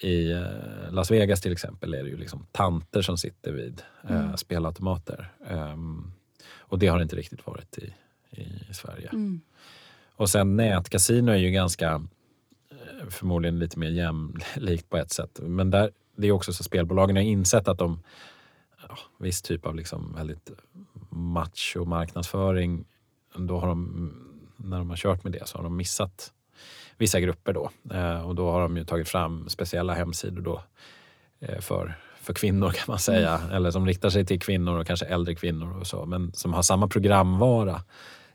I eh, Las Vegas till exempel är det ju liksom tanter som sitter vid eh, spelautomater. Ehm, och det har det inte riktigt varit i, i Sverige. Mm. Och sen nätkasino är ju ganska eh, förmodligen lite mer jämlikt på ett sätt. Men där, det är också så spelbolagen har insett att de ja, viss typ av liksom väldigt macho marknadsföring då har de, när de har kört med det så har de missat vissa grupper då. Eh, och då har de ju tagit fram speciella hemsidor då eh, för, för kvinnor kan man säga. Eller som riktar sig till kvinnor och kanske äldre kvinnor och så. Men som har samma programvara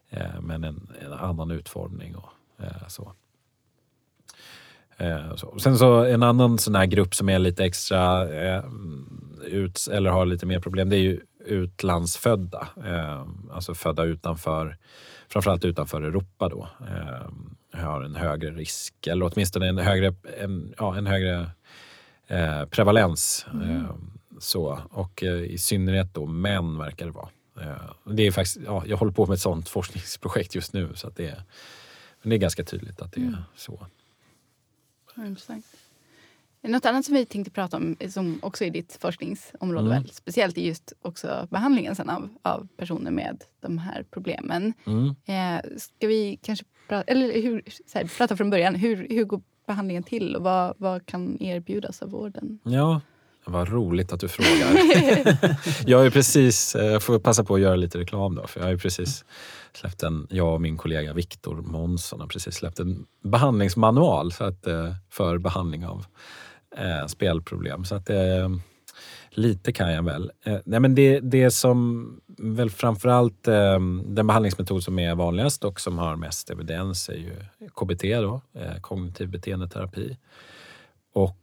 eh, men en, en annan utformning och eh, så. Eh, så. Sen så en annan sån här grupp som är lite extra eh, ut, eller har lite mer problem, det är ju utlandsfödda. Eh, alltså födda utanför, framförallt utanför Europa då. Eh, har en högre risk, eller åtminstone en högre, en, ja, en högre eh, prevalens. Eh, så. Och eh, i synnerhet då män verkar det vara. Det är faktiskt, ja, jag håller på med ett sånt forskningsprojekt just nu så att det är, men det är ganska tydligt att det är så. Intressant. Något annat som vi tänkte prata om, som också är ditt forskningsområde, Mm. väl, speciellt är just också behandlingen sen av, av personer med de här problemen. Mm. Eh, ska vi kanske prata, eller hur, här, prata från början? Hur, hur går behandlingen till och vad, vad kan erbjudas av vården? Ja, vad roligt att du frågar. jag är precis, eh, får passa på att göra lite reklam då, för jag har precis släppt en, jag och min kollega Viktor Månsson har precis släppt en behandlingsmanual för, att, eh, för behandling av eh, spelproblem. Så att eh, lite kan jag väl. Eh, nej men det, det som väl framförallt eh, den behandlingsmetod som är vanligast och som har mest evidens är ju KBT då, eh, kognitiv beteendeterapi. Och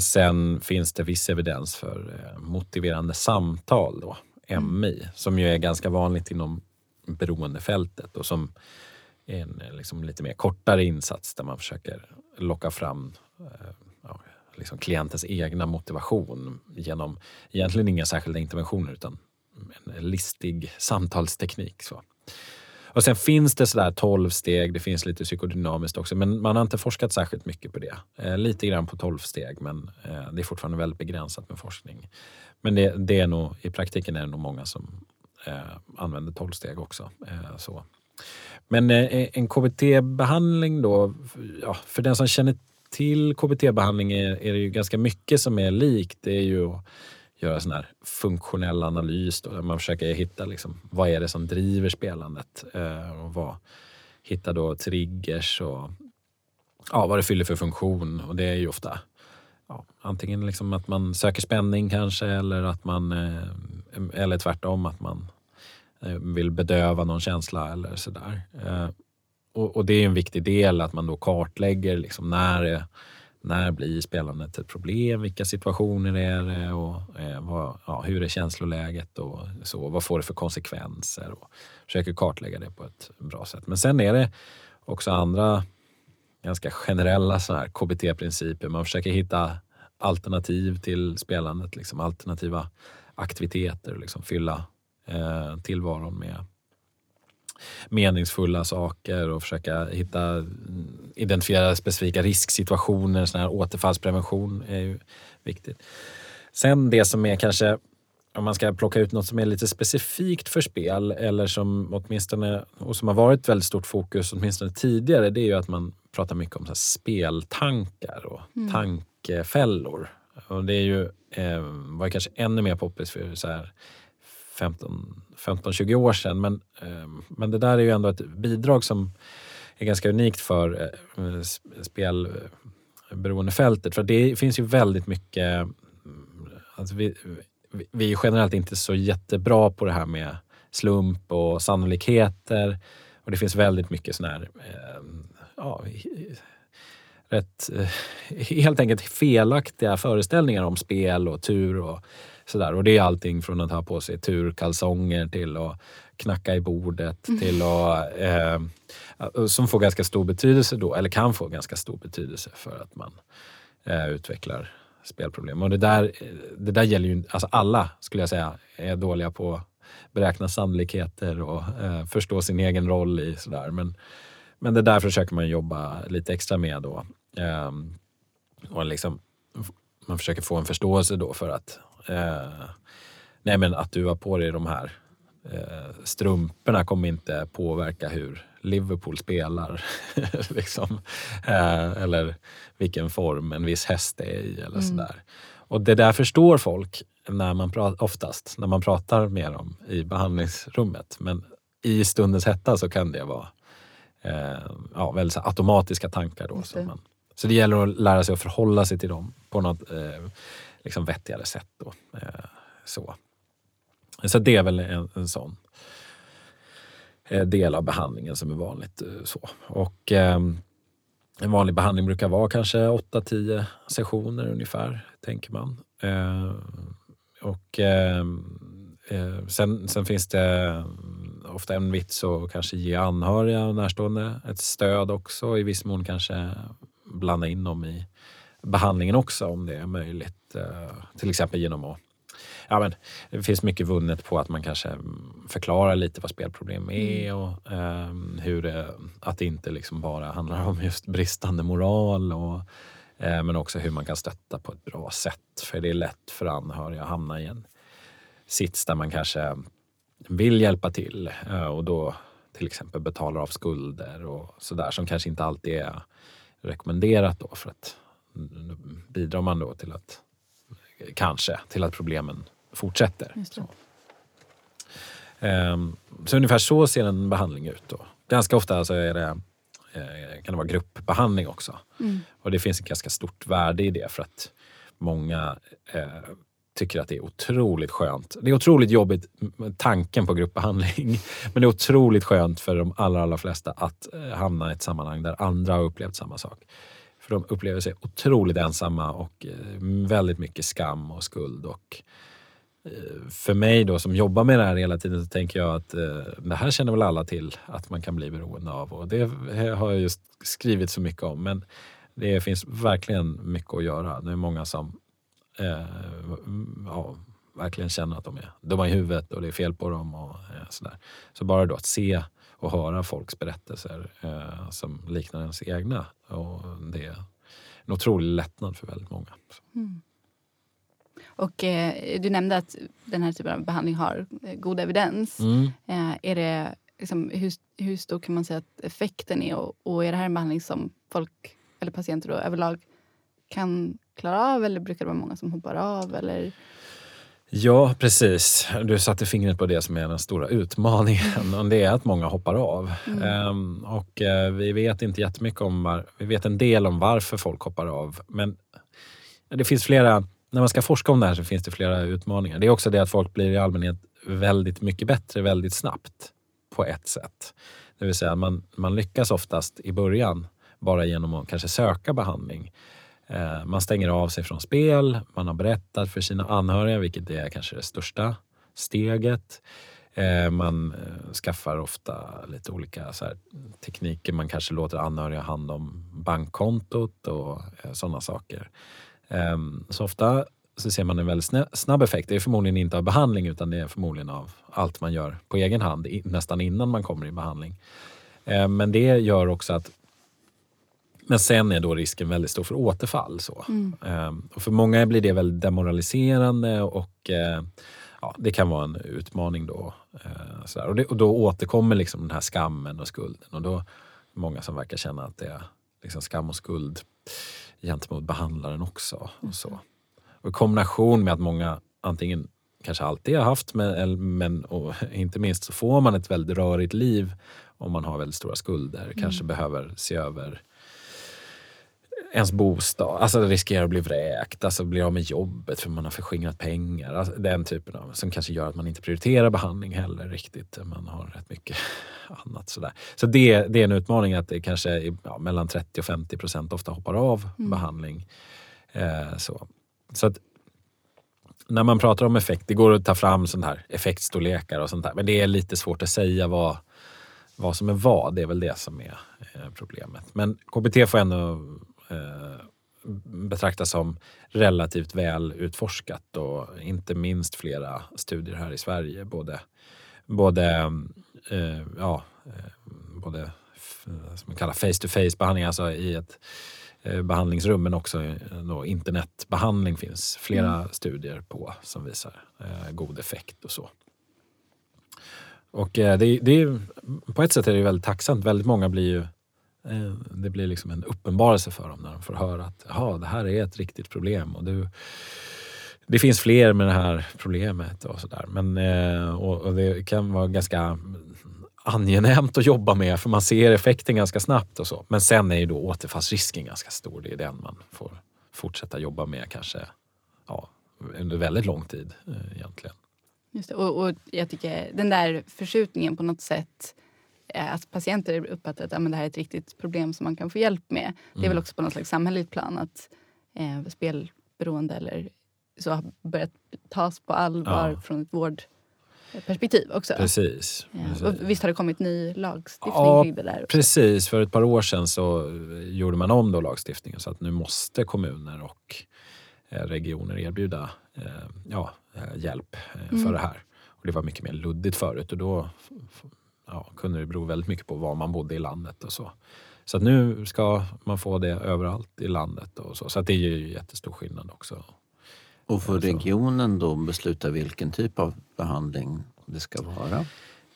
sen finns det viss evidens för eh, motiverande samtal, då, MI, som ju är ganska vanligt inom beroendefältet och som är en eh, liksom, lite mer kortare insats där man försöker locka fram eh, ja, liksom klientens egna motivation genom egentligen inga särskilda interventioner utan en listig samtalsteknik. Så. Och sen finns det sådär 12 steg, det finns lite psykodynamiskt också, men man har inte forskat särskilt mycket på det. Eh, lite grann på 12 steg, men eh, det är fortfarande väldigt begränsat med forskning. Men det, det är nog, i praktiken är det nog många som eh, använder 12 steg också. Eh, så. Men eh, en KBT-behandling då, ja, för den som känner till KBT-behandling är, är det ju ganska mycket som är likt. Det är ju göra sån här funktionell analys då, där man försöker hitta liksom, vad är det som driver spelandet eh, och vad, hitta då triggers och ja, vad det fyller för funktion. Och det är ju ofta ja, antingen liksom att man söker spänning kanske eller att man eh, eller tvärtom att man eh, vill bedöva någon känsla eller sådär. Eh, och, och det är en viktig del att man då kartlägger liksom när, är, när blir spelandet ett problem, vilka situationer är det och eh, vad, ja, hur är känsloläget och så, vad får det för konsekvenser och försöker kartlägga det på ett bra sätt. Men sen är det också andra ganska generella så här KBT-principer. Man försöker hitta alternativ till spelandet, liksom alternativa aktiviteter och liksom fylla eh, tillvaron med meningsfulla saker och försöka hitta, mm, identifiera specifika risksituationer. Sån här återfallsprevention är ju viktigt. Sen det som är kanske, om man ska plocka ut något som är lite specifikt för spel eller som åtminstone, och som har varit väldigt stort fokus åtminstone tidigare, det är ju att man pratar mycket om så speltankar och tankefällor. Och det är ju, eh, var kanske ännu mer poppis för så här 15-20 år sedan. Men, ehm, men det där är ju ändå ett bidrag som är ganska unikt för eh, spelberoendefältet. Eh, för det finns ju väldigt mycket... Mm, alltså vi, vi, är generellt inte så jättebra på det här med slump och sannolikheter. Och det finns väldigt mycket sån här... Ehm, ja, rätt, eh, helt enkelt felaktiga föreställningar om spel och tur och sådär. Och det är allting från att ha på sig turkalsonger till att knacka i bordet till att, eh, som får ganska stor betydelse då, eller kan få ganska stor betydelse för att man eh, utvecklar spelproblem. Och det där, det där gäller ju, alltså alla skulle jag säga är dåliga på att beräkna sannolikheter och eh, förstå sin egen roll i sådär. Men, men det där försöker man jobba lite extra med då. Ehm, och liksom, man försöker få en förståelse då för att eh, nej men att du har på dig de här eh, strumporna kommer inte påverka hur Liverpool spelar. liksom. eh, eller vilken form en viss häst är i eller sådär. Och det där förstår folk när man pratar, oftast när man pratar med dem i behandlingsrummet. Men i stundens hetta så kan det vara eh, ja, väldigt så automatiska tankar. Då, det. man, så det gäller att lära sig att förhålla sig till dem på något eh, liksom vettigare sätt. Då. Eh, så. så det är väl en, en sån eh, del av behandlingen som är vanligt. Eh, så. Och, ehm, en vanlig behandling brukar vara kanske 8-10 sessioner ungefär, tänker man. Eh, och ehm, eh, sen, sen finns det mm, ofta en vits att kanske ge anhöriga och närstående ett stöd också. I viss mån kanske blanda in dem i behandlingen också om det är möjligt. Eh, till exempel genom att Ja, men det finns mycket vunnet på att man kanske mm, förklarar lite vad spelproblem är och ehm, hur det, att det inte liksom bara handlar om just bristande moral och, eh, men också hur man kan stötta på ett bra sätt. För det är lätt för anhöriga att hamna i en sits där man kanske vill hjälpa till eh, och då till exempel betalar av skulder och sådär som kanske inte alltid är rekommenderat då för att mm, bidrar man då till att kanske till att problemen fortsätter. Så. Ehm, så ungefär så ser en behandling ut. Då. Ganska ofta så är det, eh, kan det vara gruppbehandling också. Mm. Och det finns ett ganska stort värde i det för att många eh, tycker att det är otroligt skönt. Det är otroligt jobbigt med tanken på gruppbehandling. Men det är otroligt skönt för de allra, allra flesta att eh, hamna i ett sammanhang där andra har upplevt samma sak. För de upplever sig otroligt ensamma och eh, väldigt mycket skam och skuld. Och eh, för mig då som jobbar med det här hela tiden så tänker jag att eh, det här känner väl alla till att man kan bli beroende av. Och det har jag just skrivit så mycket om. Men det finns verkligen mycket att göra. Det är många som eh, ja, verkligen känner att de är dumma i huvudet och det är fel på dem. Och, eh, sådär. Så bara då att se och höra folks berättelser eh, som liknar ens egna. Och det är en otrolig lättnad för väldigt många. Och eh, du nämnde att den här typen av behandling har eh, god evidens. Mm. Eh, är det, liksom, hur, hur stor kan man säga att effekten är? Och, och är det här en behandling som folk eller patienter då, överlag kan klara av? Eller brukar det vara många som hoppar av? Eller? Ja, precis. Du satte fingret på det som är den stora utmaningen. Och det är att många hoppar av. Ehm, och eh, vi vet inte jättemycket om var, Vi vet en del om varför folk hoppar av. Men det finns flera, när man ska forska om det här så finns det flera utmaningar. Det är också det att folk blir i allmänhet väldigt mycket bättre väldigt snabbt på ett sätt. Det vill säga man, man lyckas oftast i början bara genom att kanske söka behandling. Eh, man stänger av sig från spel, man har berättat för sina anhöriga, vilket är kanske det största steget. Eh, man eh, skaffar ofta lite olika så här, tekniker. Man kanske låter anhöriga ha hand om bankkontot och sådana saker. Ehm, så ofta så ser man en väldigt snabb effekt. Det är förmodligen inte av behandling utan det är förmodligen av allt man gör på egen hand nästan innan man kommer i behandling. Ehm, men det gör också att men sen är då risken väldigt stor för återfall. Så. Eh, och för många blir det väldigt demoraliserande och eh, ja, det kan vara en utmaning då. Eh, sådär. Och, det, och då återkommer liksom den här skammen och skulden. Och då är det många som verkar känna att det är liksom skam och skuld gentemot behandlaren också. Och så. Och i kombination med att många antingen kanske alltid har haft, men, men och inte minst så får man ett väldigt rörigt liv om man har väldigt stora skulder. Kanske behöver se över ens bostad, alltså riskerar att bli vräkt, alltså blir av med jobbet för man har förskingrat pengar. Alltså den typen av, som kanske gör att man inte prioriterar behandling heller riktigt. Man har rätt mycket annat sådär. Så det, det är en utmaning att det kanske är ja, mellan 30 och 50 procent ofta hoppar av behandling. Eh, så. så att när man pratar om effekt, det går att ta fram sån här effektstorlekar och sånt där. Men det är lite svårt att säga vad, vad som är vad. Det är väl det som är eh, problemet. Men KBT får ändå betraktas som relativt väl utforskat och inte minst flera studier här i Sverige. Både, både, eh, ja, eh, både som man kallar face-to-face behandling, alltså i ett eh, behandlingsrum men också eh, då internetbehandling finns flera studier på som visar eh, god effekt och så. Och eh, det, det är, på ett sätt är det väldigt tacksamt. Väldigt många blir ju eh, Eh, det blir liksom en uppenbarelse för dem när de får höra att Jaha, det här är ett riktigt problem. Och du, det finns fler med det här problemet och sådär. Men, eh, och, och det kan vara ganska angenämt att jobba med för man ser effekten ganska snabbt och så. Men sen är ju då återfallsrisken ganska stor. Det är den man får fortsätta jobba med kanske ja, under väldigt lång tid eh, egentligen. Just det. Och, och jag tycker den där förskjutningen på något sätt eh, att patienter uppfattar att ja, men det här är ett riktigt problem som man kan få hjälp med. Det är väl också på något slags samhälleligt plan att eh, spelberoende eller så har börjat tas på allvar Ja. från ett vårdperspektiv också. Precis. Ja. precis. Och visst har det kommit ny lagstiftning Ja, kring det där? också? Precis, för ett par år sedan så eh, gjorde man om då lagstiftningen så att nu måste kommuner och eh, regioner erbjuda eh, ja, hjälp för det här. Och det var mycket mer luddigt förut och då ja, kunde det bero väldigt mycket på var man bodde i landet och så. Så att nu ska man få det överallt i landet och så. Så att det är ju jättestor skillnad också. Och får Alltså. regionen då besluta vilken typ av behandling det ska vara?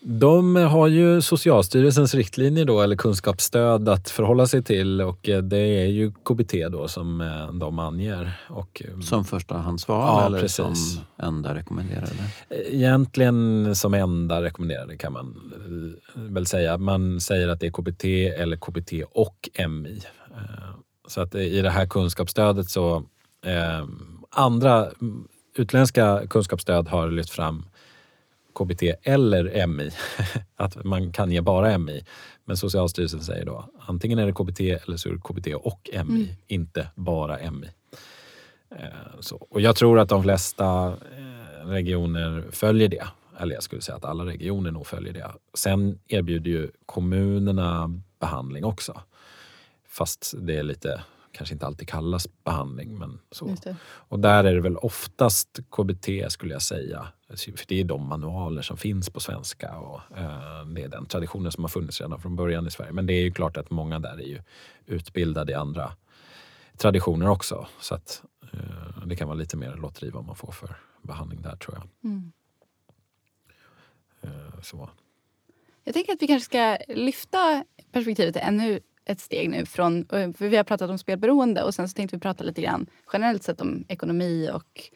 De har ju Socialstyrelsens riktlinjer då, eller kunskapsstöd att förhålla sig till och eh, det är ju KBT då som eh, de anger. Och, eh, Som förstahandsval Ja, eller precis. som enda rekommenderade? Egentligen som enda rekommenderade kan man väl säga. Man säger att det är KBT eller KBT och MI. Så att i det här kunskapsstödet så eh, andra utländska kunskapsstöd har lyft fram KBT eller MI. Att man kan ge bara MI. Men Socialstyrelsen säger då antingen är det KBT eller så är det KBT och MI, inte bara MI. Eh, Så. Och jag tror att de flesta eh, regioner följer det. Eller jag skulle säga att alla regioner nog följer det. Sen erbjuder ju kommunerna behandling också. Fast det är lite, kanske inte alltid kallas behandling. Men så. Och där är det väl oftast KBT skulle jag säga. För det är de manualer som finns på svenska och eh, det är den traditionen som har funnits redan från början i Sverige. Men det är ju klart att många där är ju utbildade i andra traditioner också. Så att eh, det kan vara lite mer lotteri vad man får för behandling där tror jag. Mm. Eh, så. Jag tänker att vi kanske ska lyfta perspektivet ännu ett steg nu. Från, eh, för vi har pratat om spelberoende och sen så tänkte vi prata lite grann generellt sett om ekonomi och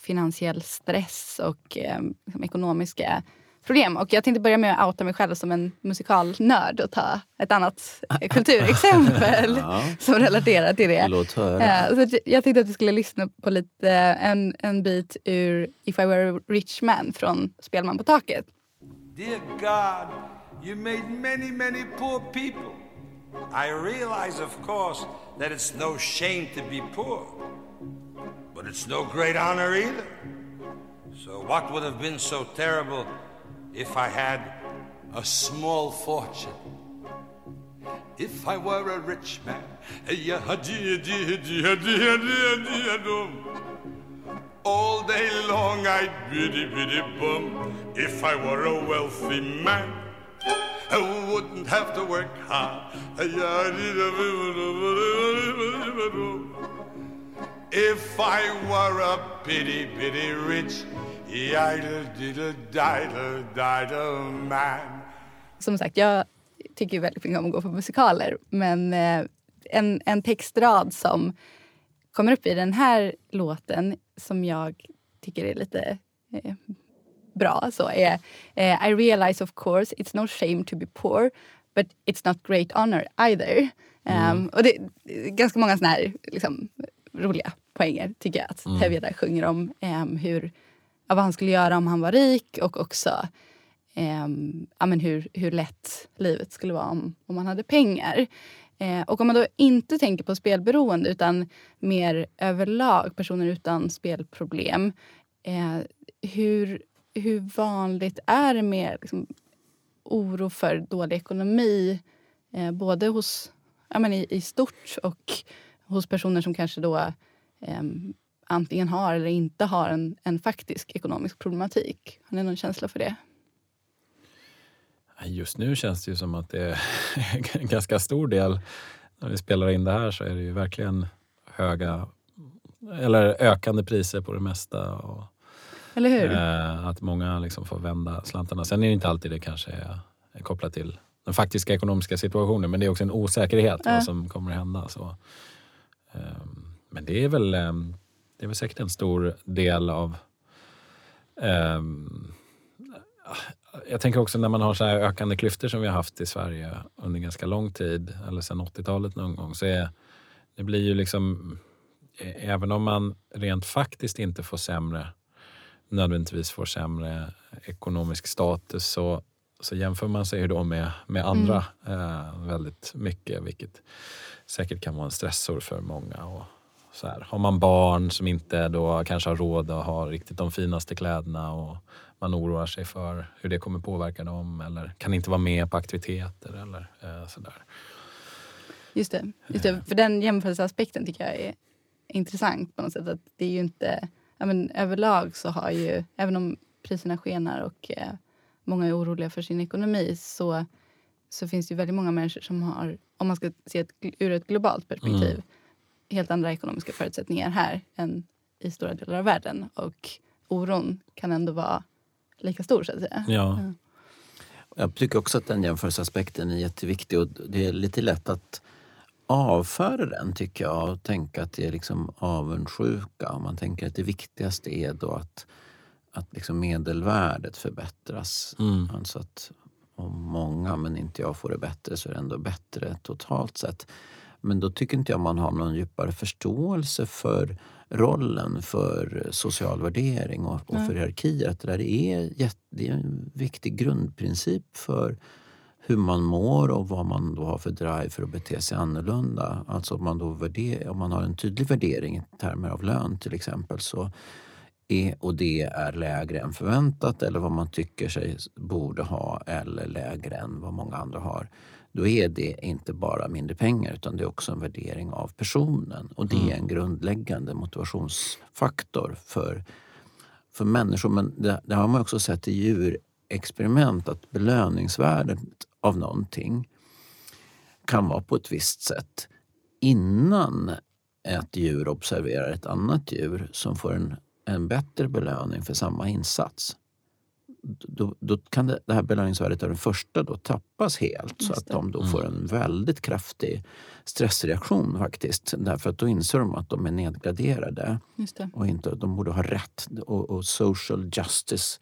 finansiell stress och eh, liksom ekonomiska problem. Och jag tänkte börja med att outa mig själv som en musikalnörd och ta ett annat kulturexempel Ja. som relaterar till det. Låt höra. Eh, så jag tänkte att vi skulle lyssna på lite, eh, en, en bit ur If I were a rich man från Spelman på taket. Dear God, you made many, many poor people. I realize, of course, that it's no shame to be poor, but it's no great honor either. So, what would have been so terrible if I had a small fortune? If I were a rich man. All day long I'd biddy biddy bum if I were a wealthy man. I wouldn't have to work hard. If I were a bitty bitty rich, idle diddle diddle diddle man. Som sagt, jag tycker väldigt mycket om att gå på musikaler. Men eh, en, en textrad som kommer upp i den här låten som jag tycker är lite eh, bra så är eh, I realize of course it's no shame to be poor but it's not great honor either. Um, och det är ganska många såna här liksom, roliga poänger tycker jag att Tevye där sjunger om um, hur, ja, vad han skulle göra om han var rik och också um, ja, men hur, hur lätt livet skulle vara om, om man hade pengar. Eh, och om man då inte tänker på spelberoende utan mer överlag personer utan spelproblem. Eh, hur, hur vanligt är det med liksom, oro för dålig ekonomi eh, både hos, ja, men i, i stort och hos personer som kanske då eh, antingen har eller inte har en, en faktisk ekonomisk problematik. Har ni någon känsla för det? Just nu känns det ju som att det är en ganska stor del. När vi spelar in det här så är det ju verkligen höga eller ökande priser på det mesta. Och, eller hur? eh, att många liksom får vända slantarna. Sen är det inte alltid det kanske är, är kopplat till den faktiska ekonomiska situationen men det är också en osäkerhet Ja. vad som kommer att hända. Så, ehm, men det är väl ehm, det är väl säkert en stor del av ehm, jag tänker också när man har så här ökande klyftor som vi har haft i Sverige under ganska lång tid, eller sedan 80-talet någon gång, så är det blir ju liksom, eh, även om man rent faktiskt inte får sämre, nödvändigtvis får sämre ekonomisk status, så, så jämför man sig då med, med andra eh, väldigt mycket, vilket säkert kan vara en stressor för många. Och, så här. Har man barn som inte då kanske har råd att ha riktigt de finaste kläderna och man oroar sig för hur det kommer påverka dem eller kan inte vara med på aktiviteter eller eh, sådär. Just det. Just det. För den jämförelseaspekten tycker jag är intressant på något sätt. Att det är ju inte, ja, men överlag så har ju, även om priserna skenar och eh, många är oroliga för sin ekonomi så, så finns det ju väldigt många människor som har, om man ska se ett, ur ett globalt perspektiv, helt andra ekonomiska förutsättningar här än i stora delar av världen. Och oron kan ändå vara lika stor så att säga. Ja, Jag tycker också att den jämförelseaspekten är jätteviktig och det är lite lätt att avföra den tycker jag och tänka att det är liksom avundsjuka. Om man tänker att det viktigaste är då att, att liksom medelvärdet förbättras. Mm. Alltså att om många, men inte jag, får det bättre så är det ändå bättre totalt sett. Men då tycker inte jag man har någon djupare förståelse för rollen för social värdering och, och för hierarkier. Att det där är, jätte, det är en viktig grundprincip för hur man mår och vad man då har för drive för att bete sig annorlunda. Alltså om man, då värder, om man har en tydlig värdering i termer av lön till exempel så är, och det är lägre än förväntat eller vad man tycker sig borde ha eller lägre än vad många andra har. Då är det inte bara mindre pengar utan det är också en värdering av personen. Och det är en grundläggande motivationsfaktor för, för människor. Men det, det har man också sett i djurexperiment att belöningsvärdet av någonting kan vara på ett visst sätt innan ett djur observerar ett annat djur som får en, en bättre belöning för samma insats. Då, då kan det, det här belöningsvärdet av den första då tappas helt så att de då får en väldigt kraftig stressreaktion faktiskt. Därför att då inser de att de är nedgraderade Just det. och inte, de borde ha rätt. Och, och social justice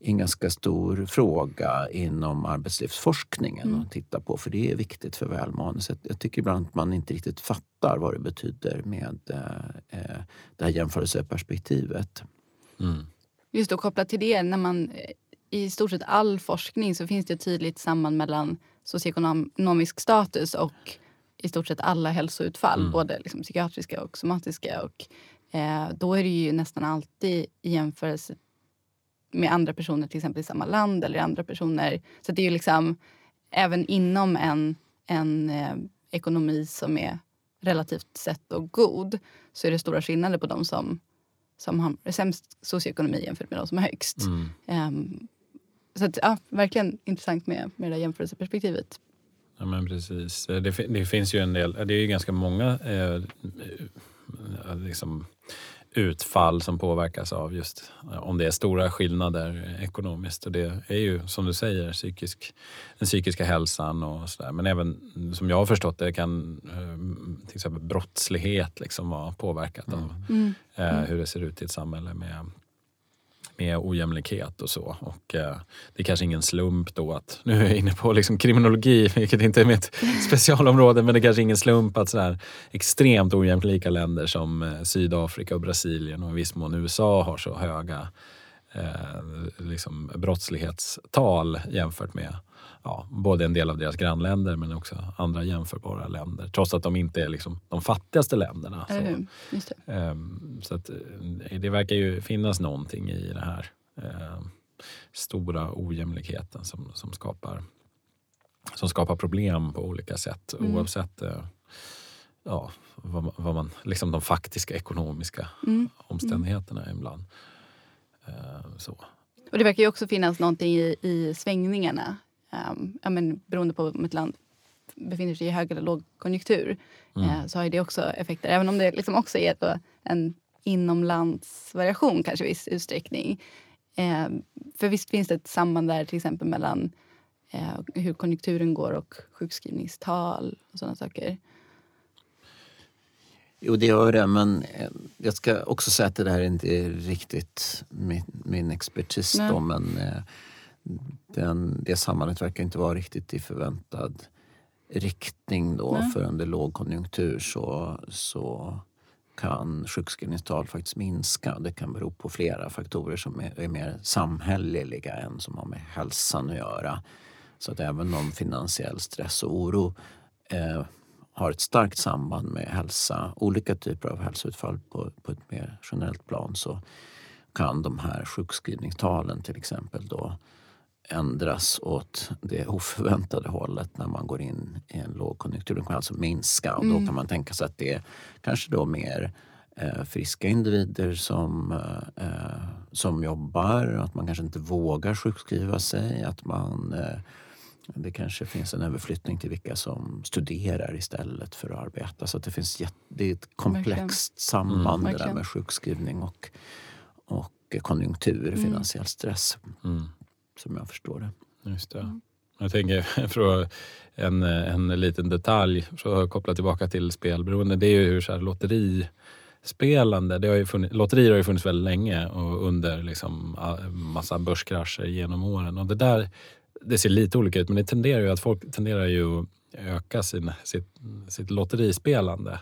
en ganska stor fråga inom arbetslivsforskningen Mm. att titta på. För det är viktigt för välmående. Så jag- tycker ibland att man inte riktigt fattar vad det betyder med eh, eh, det här jämförelseperspektivet. Mm. Just då kopplat till det, när man eh, i stort sett all forskning så finns det ett tydligt samband mellan socioekonomisk status och i stort sett alla hälsoutfall, Mm. både liksom psykiatriska och somatiska. Och, eh, då är det ju nästan alltid i jämförelse med andra personer, till exempel i samma land eller andra personer. Så det är ju liksom, även inom en, en eh, ekonomi som är relativt sett och god så är det stora skillnader på de som, som har sämst socioekonomi jämfört med de som har högst. Mm. Ehm, så att, ja, verkligen intressant med, med det där jämförelseperspektivet. Ja, men precis. Det, fi- det finns ju en del, det är ju ganska många eh, eh, liksom utfall som påverkas av just eh, om det är stora skillnader ekonomiskt. Och det är ju som du säger psykisk, den psykiska hälsan och sådär. Men även som jag har förstått det kan eh, till exempel brottslighet liksom vara påverkat av Mm. eh, hur det ser ut i ett samhälle med, med ojämlikhet och så. Och, eh, det är kanske ingen slump då att, nu är jag inne på liksom kriminologi, vilket inte är mitt specialområde, men det är kanske ingen slump att sådär extremt ojämlika länder som eh, Sydafrika och Brasilien och i viss mån USA har så höga eh, liksom brottslighetstal jämfört med ja, både en del av deras grannländer men också andra jämförbara länder. Trots att de inte är liksom de fattigaste länderna. Eller Så. Ehm, Så att, eh, det verkar ju finnas någonting i det här ehm, stora ojämlikheten som, som, skapar, som skapar problem på olika sätt Mm. oavsett eh, ja, vad, man- vad man, liksom de faktiska ekonomiska Mm. omständigheterna ibland. Ehm, Så. Och det verkar ju också finnas någonting i, i svängningarna. Um, ja, men, beroende på om ett land befinner sig i hög eller lågkonjunktur Mm. eh, så har det också effekter. Även om det liksom också är då en inomlandsvariation kanske i viss utsträckning. Eh, för visst finns det ett samband där till exempel mellan eh, hur konjunkturen går och sjukskrivningstal och sådana saker. Jo, det gör det, men eh, jag ska också säga att det inte är riktigt min, min expertis. Nej. Då, men eh, den, det sambandet verkar inte vara riktigt i förväntad riktning. Då, Nej. för under lågkonjunktur så, så kan sjukskrivningstal faktiskt minska. Det kan bero på flera faktorer som är, är mer samhälleliga än som har med hälsan att göra. Så att även om finansiell stress och oro eh, har ett starkt samband med hälsa, olika typer av hälsoutfall på, på ett mer generellt plan så kan de här sjukskrivningstalen till exempel då ändras åt det oförväntade hållet när man går in i en lågkonjunktur. De kan alltså minska och då kan man tänka sig att det är kanske då mer eh, friska individer som, eh, eh, som jobbar, att man kanske inte vågar sjukskriva sig, att man eh, det kanske finns en överflyttning till vilka som studerar istället för att arbeta. Så att det, finns jätte, det är ett komplext samband det där med sjukskrivning och, och konjunktur, Mm. finansiell stress, Mm. Som jag förstår det. Just det. Jag tänker att- en, en liten detalj för att koppla tillbaka till spelberoende. Det är ju hur så här lotterispelande, det har ju funnits, lotterier har ju funnits väldigt länge och under liksom massa börskrascher genom åren. Och det där det ser lite olika ut men det tenderar ju att folk tenderar ju att öka sin, sitt, sitt lotterispelande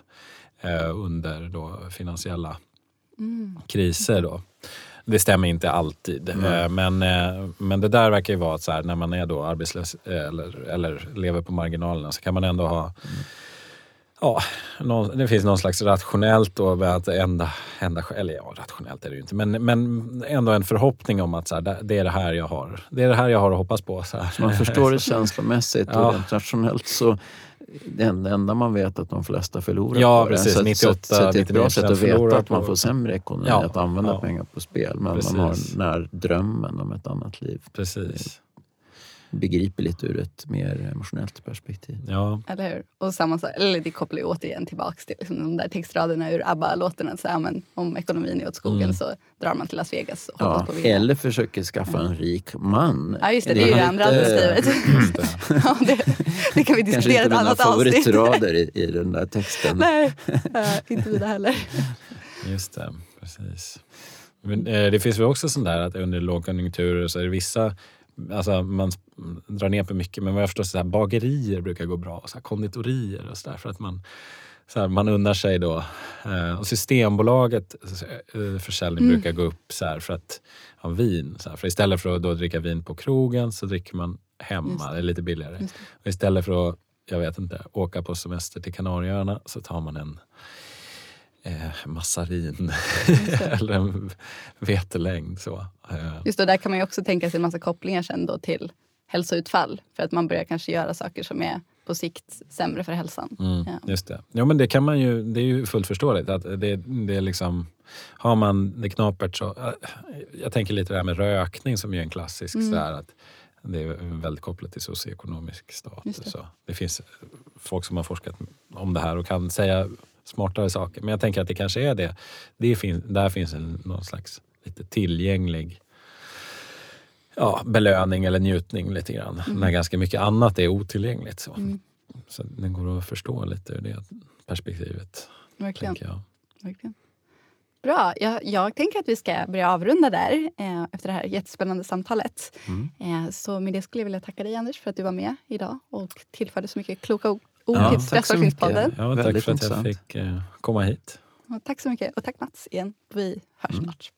eh, under då finansiella Mm. kriser. Då. Det stämmer inte alltid. Eh, Men, eh, men det där verkar ju vara att så här, när man är då arbetslös eh, eller, eller lever på marginalerna så kan man ändå ha Ja, någon, det finns någon slags rationellt då med att enda, enda eller ja, rationellt är det ju inte, men, men ändå en förhoppning om att så här, det- är det här jag har. Det är det här jag har att hoppas på. Så här. Man förstår det känslomässigt Ja. och rent rationellt så det enda, man vet att de flesta förlorar Ja, på det. precis. Så, att- 98, så, så det är ett bra 99% sätt att veta att man får sämre ekonomi Ja, att använda ja. pengar på spel. Men Precis. man har den här drömmen om ett annat liv. Precis. Begripligt ur ett mer emotionellt perspektiv. Ja, Eller hur? Och samma sak, eller det kopplar ju återigen tillbaks till liksom de där textraderna ur ABBA-låtarna. Så, ja, men, om ekonomin är åt skogen Mm. så drar man till Las Vegas och Ja, på vinna. eller försöker skaffa en rik man. Ja, just det. Det är ju det andra lite- alternativet. det. ja, det, det kan vi Kanske diskutera i inte ett mina annat avsnitt. favoritrader i, i den där texten. Nej, inte det heller. Just det, precis. Men, eh, det finns väl också sånt där att under lågkonjunkturer så är det vissa Alltså man drar ner på mycket men vad jag förstår så här, bagerier brukar gå bra. och Så här, konditorier och sådär för att man, så här, man unnar sig då. Eh, och Systembolaget eh, försäljning brukar gå upp så här, för att ha vin. Så här, för istället för att då dricka vin på krogen så dricker man hemma. det. Är lite billigare. Och istället för att jag vet inte, åka på semester till Kanarieöarna så tar man en eh, massarin eller en vetelängd. Så. Eh, Just det, där kan man ju också tänka sig en massa kopplingar sen då till hälsoutfall. För att man börjar kanske göra saker som är på sikt sämre för hälsan. Mm, Ja. Just det. Ja, men det, kan man ju, det är ju fullt förståeligt. Att det, det är liksom, har man det knapert så... äh, Jag tänker lite det här med rökning som är en klassisk. Mm. Så att det är väldigt kopplat till socioekonomisk status. det. Det. det finns folk som har forskat om det här och kan säga smartare saker. Men jag tänker att det kanske är det. det finns, där finns en, någon slags lite tillgänglig ja, belöning eller njutning lite grann. När ganska mycket annat är otillgängligt. Så. Mm. Så det går att förstå lite ur det perspektivet. Verkligen. Jag. Verkligen. Bra. Jag, jag tänker att vi ska börja avrunda där eh, efter det här jättespännande samtalet. Mm. Eh, så med det skulle jag vilja tacka dig Anders för att du var med idag och tillförde så mycket kloka ord Ja, till tack så Stressforskningspodden. mycket. Ja, tack Väldigt för att jag fick eh, komma hit. Och Tack så mycket och tack Mats igen. Vi hörs Mm. snart.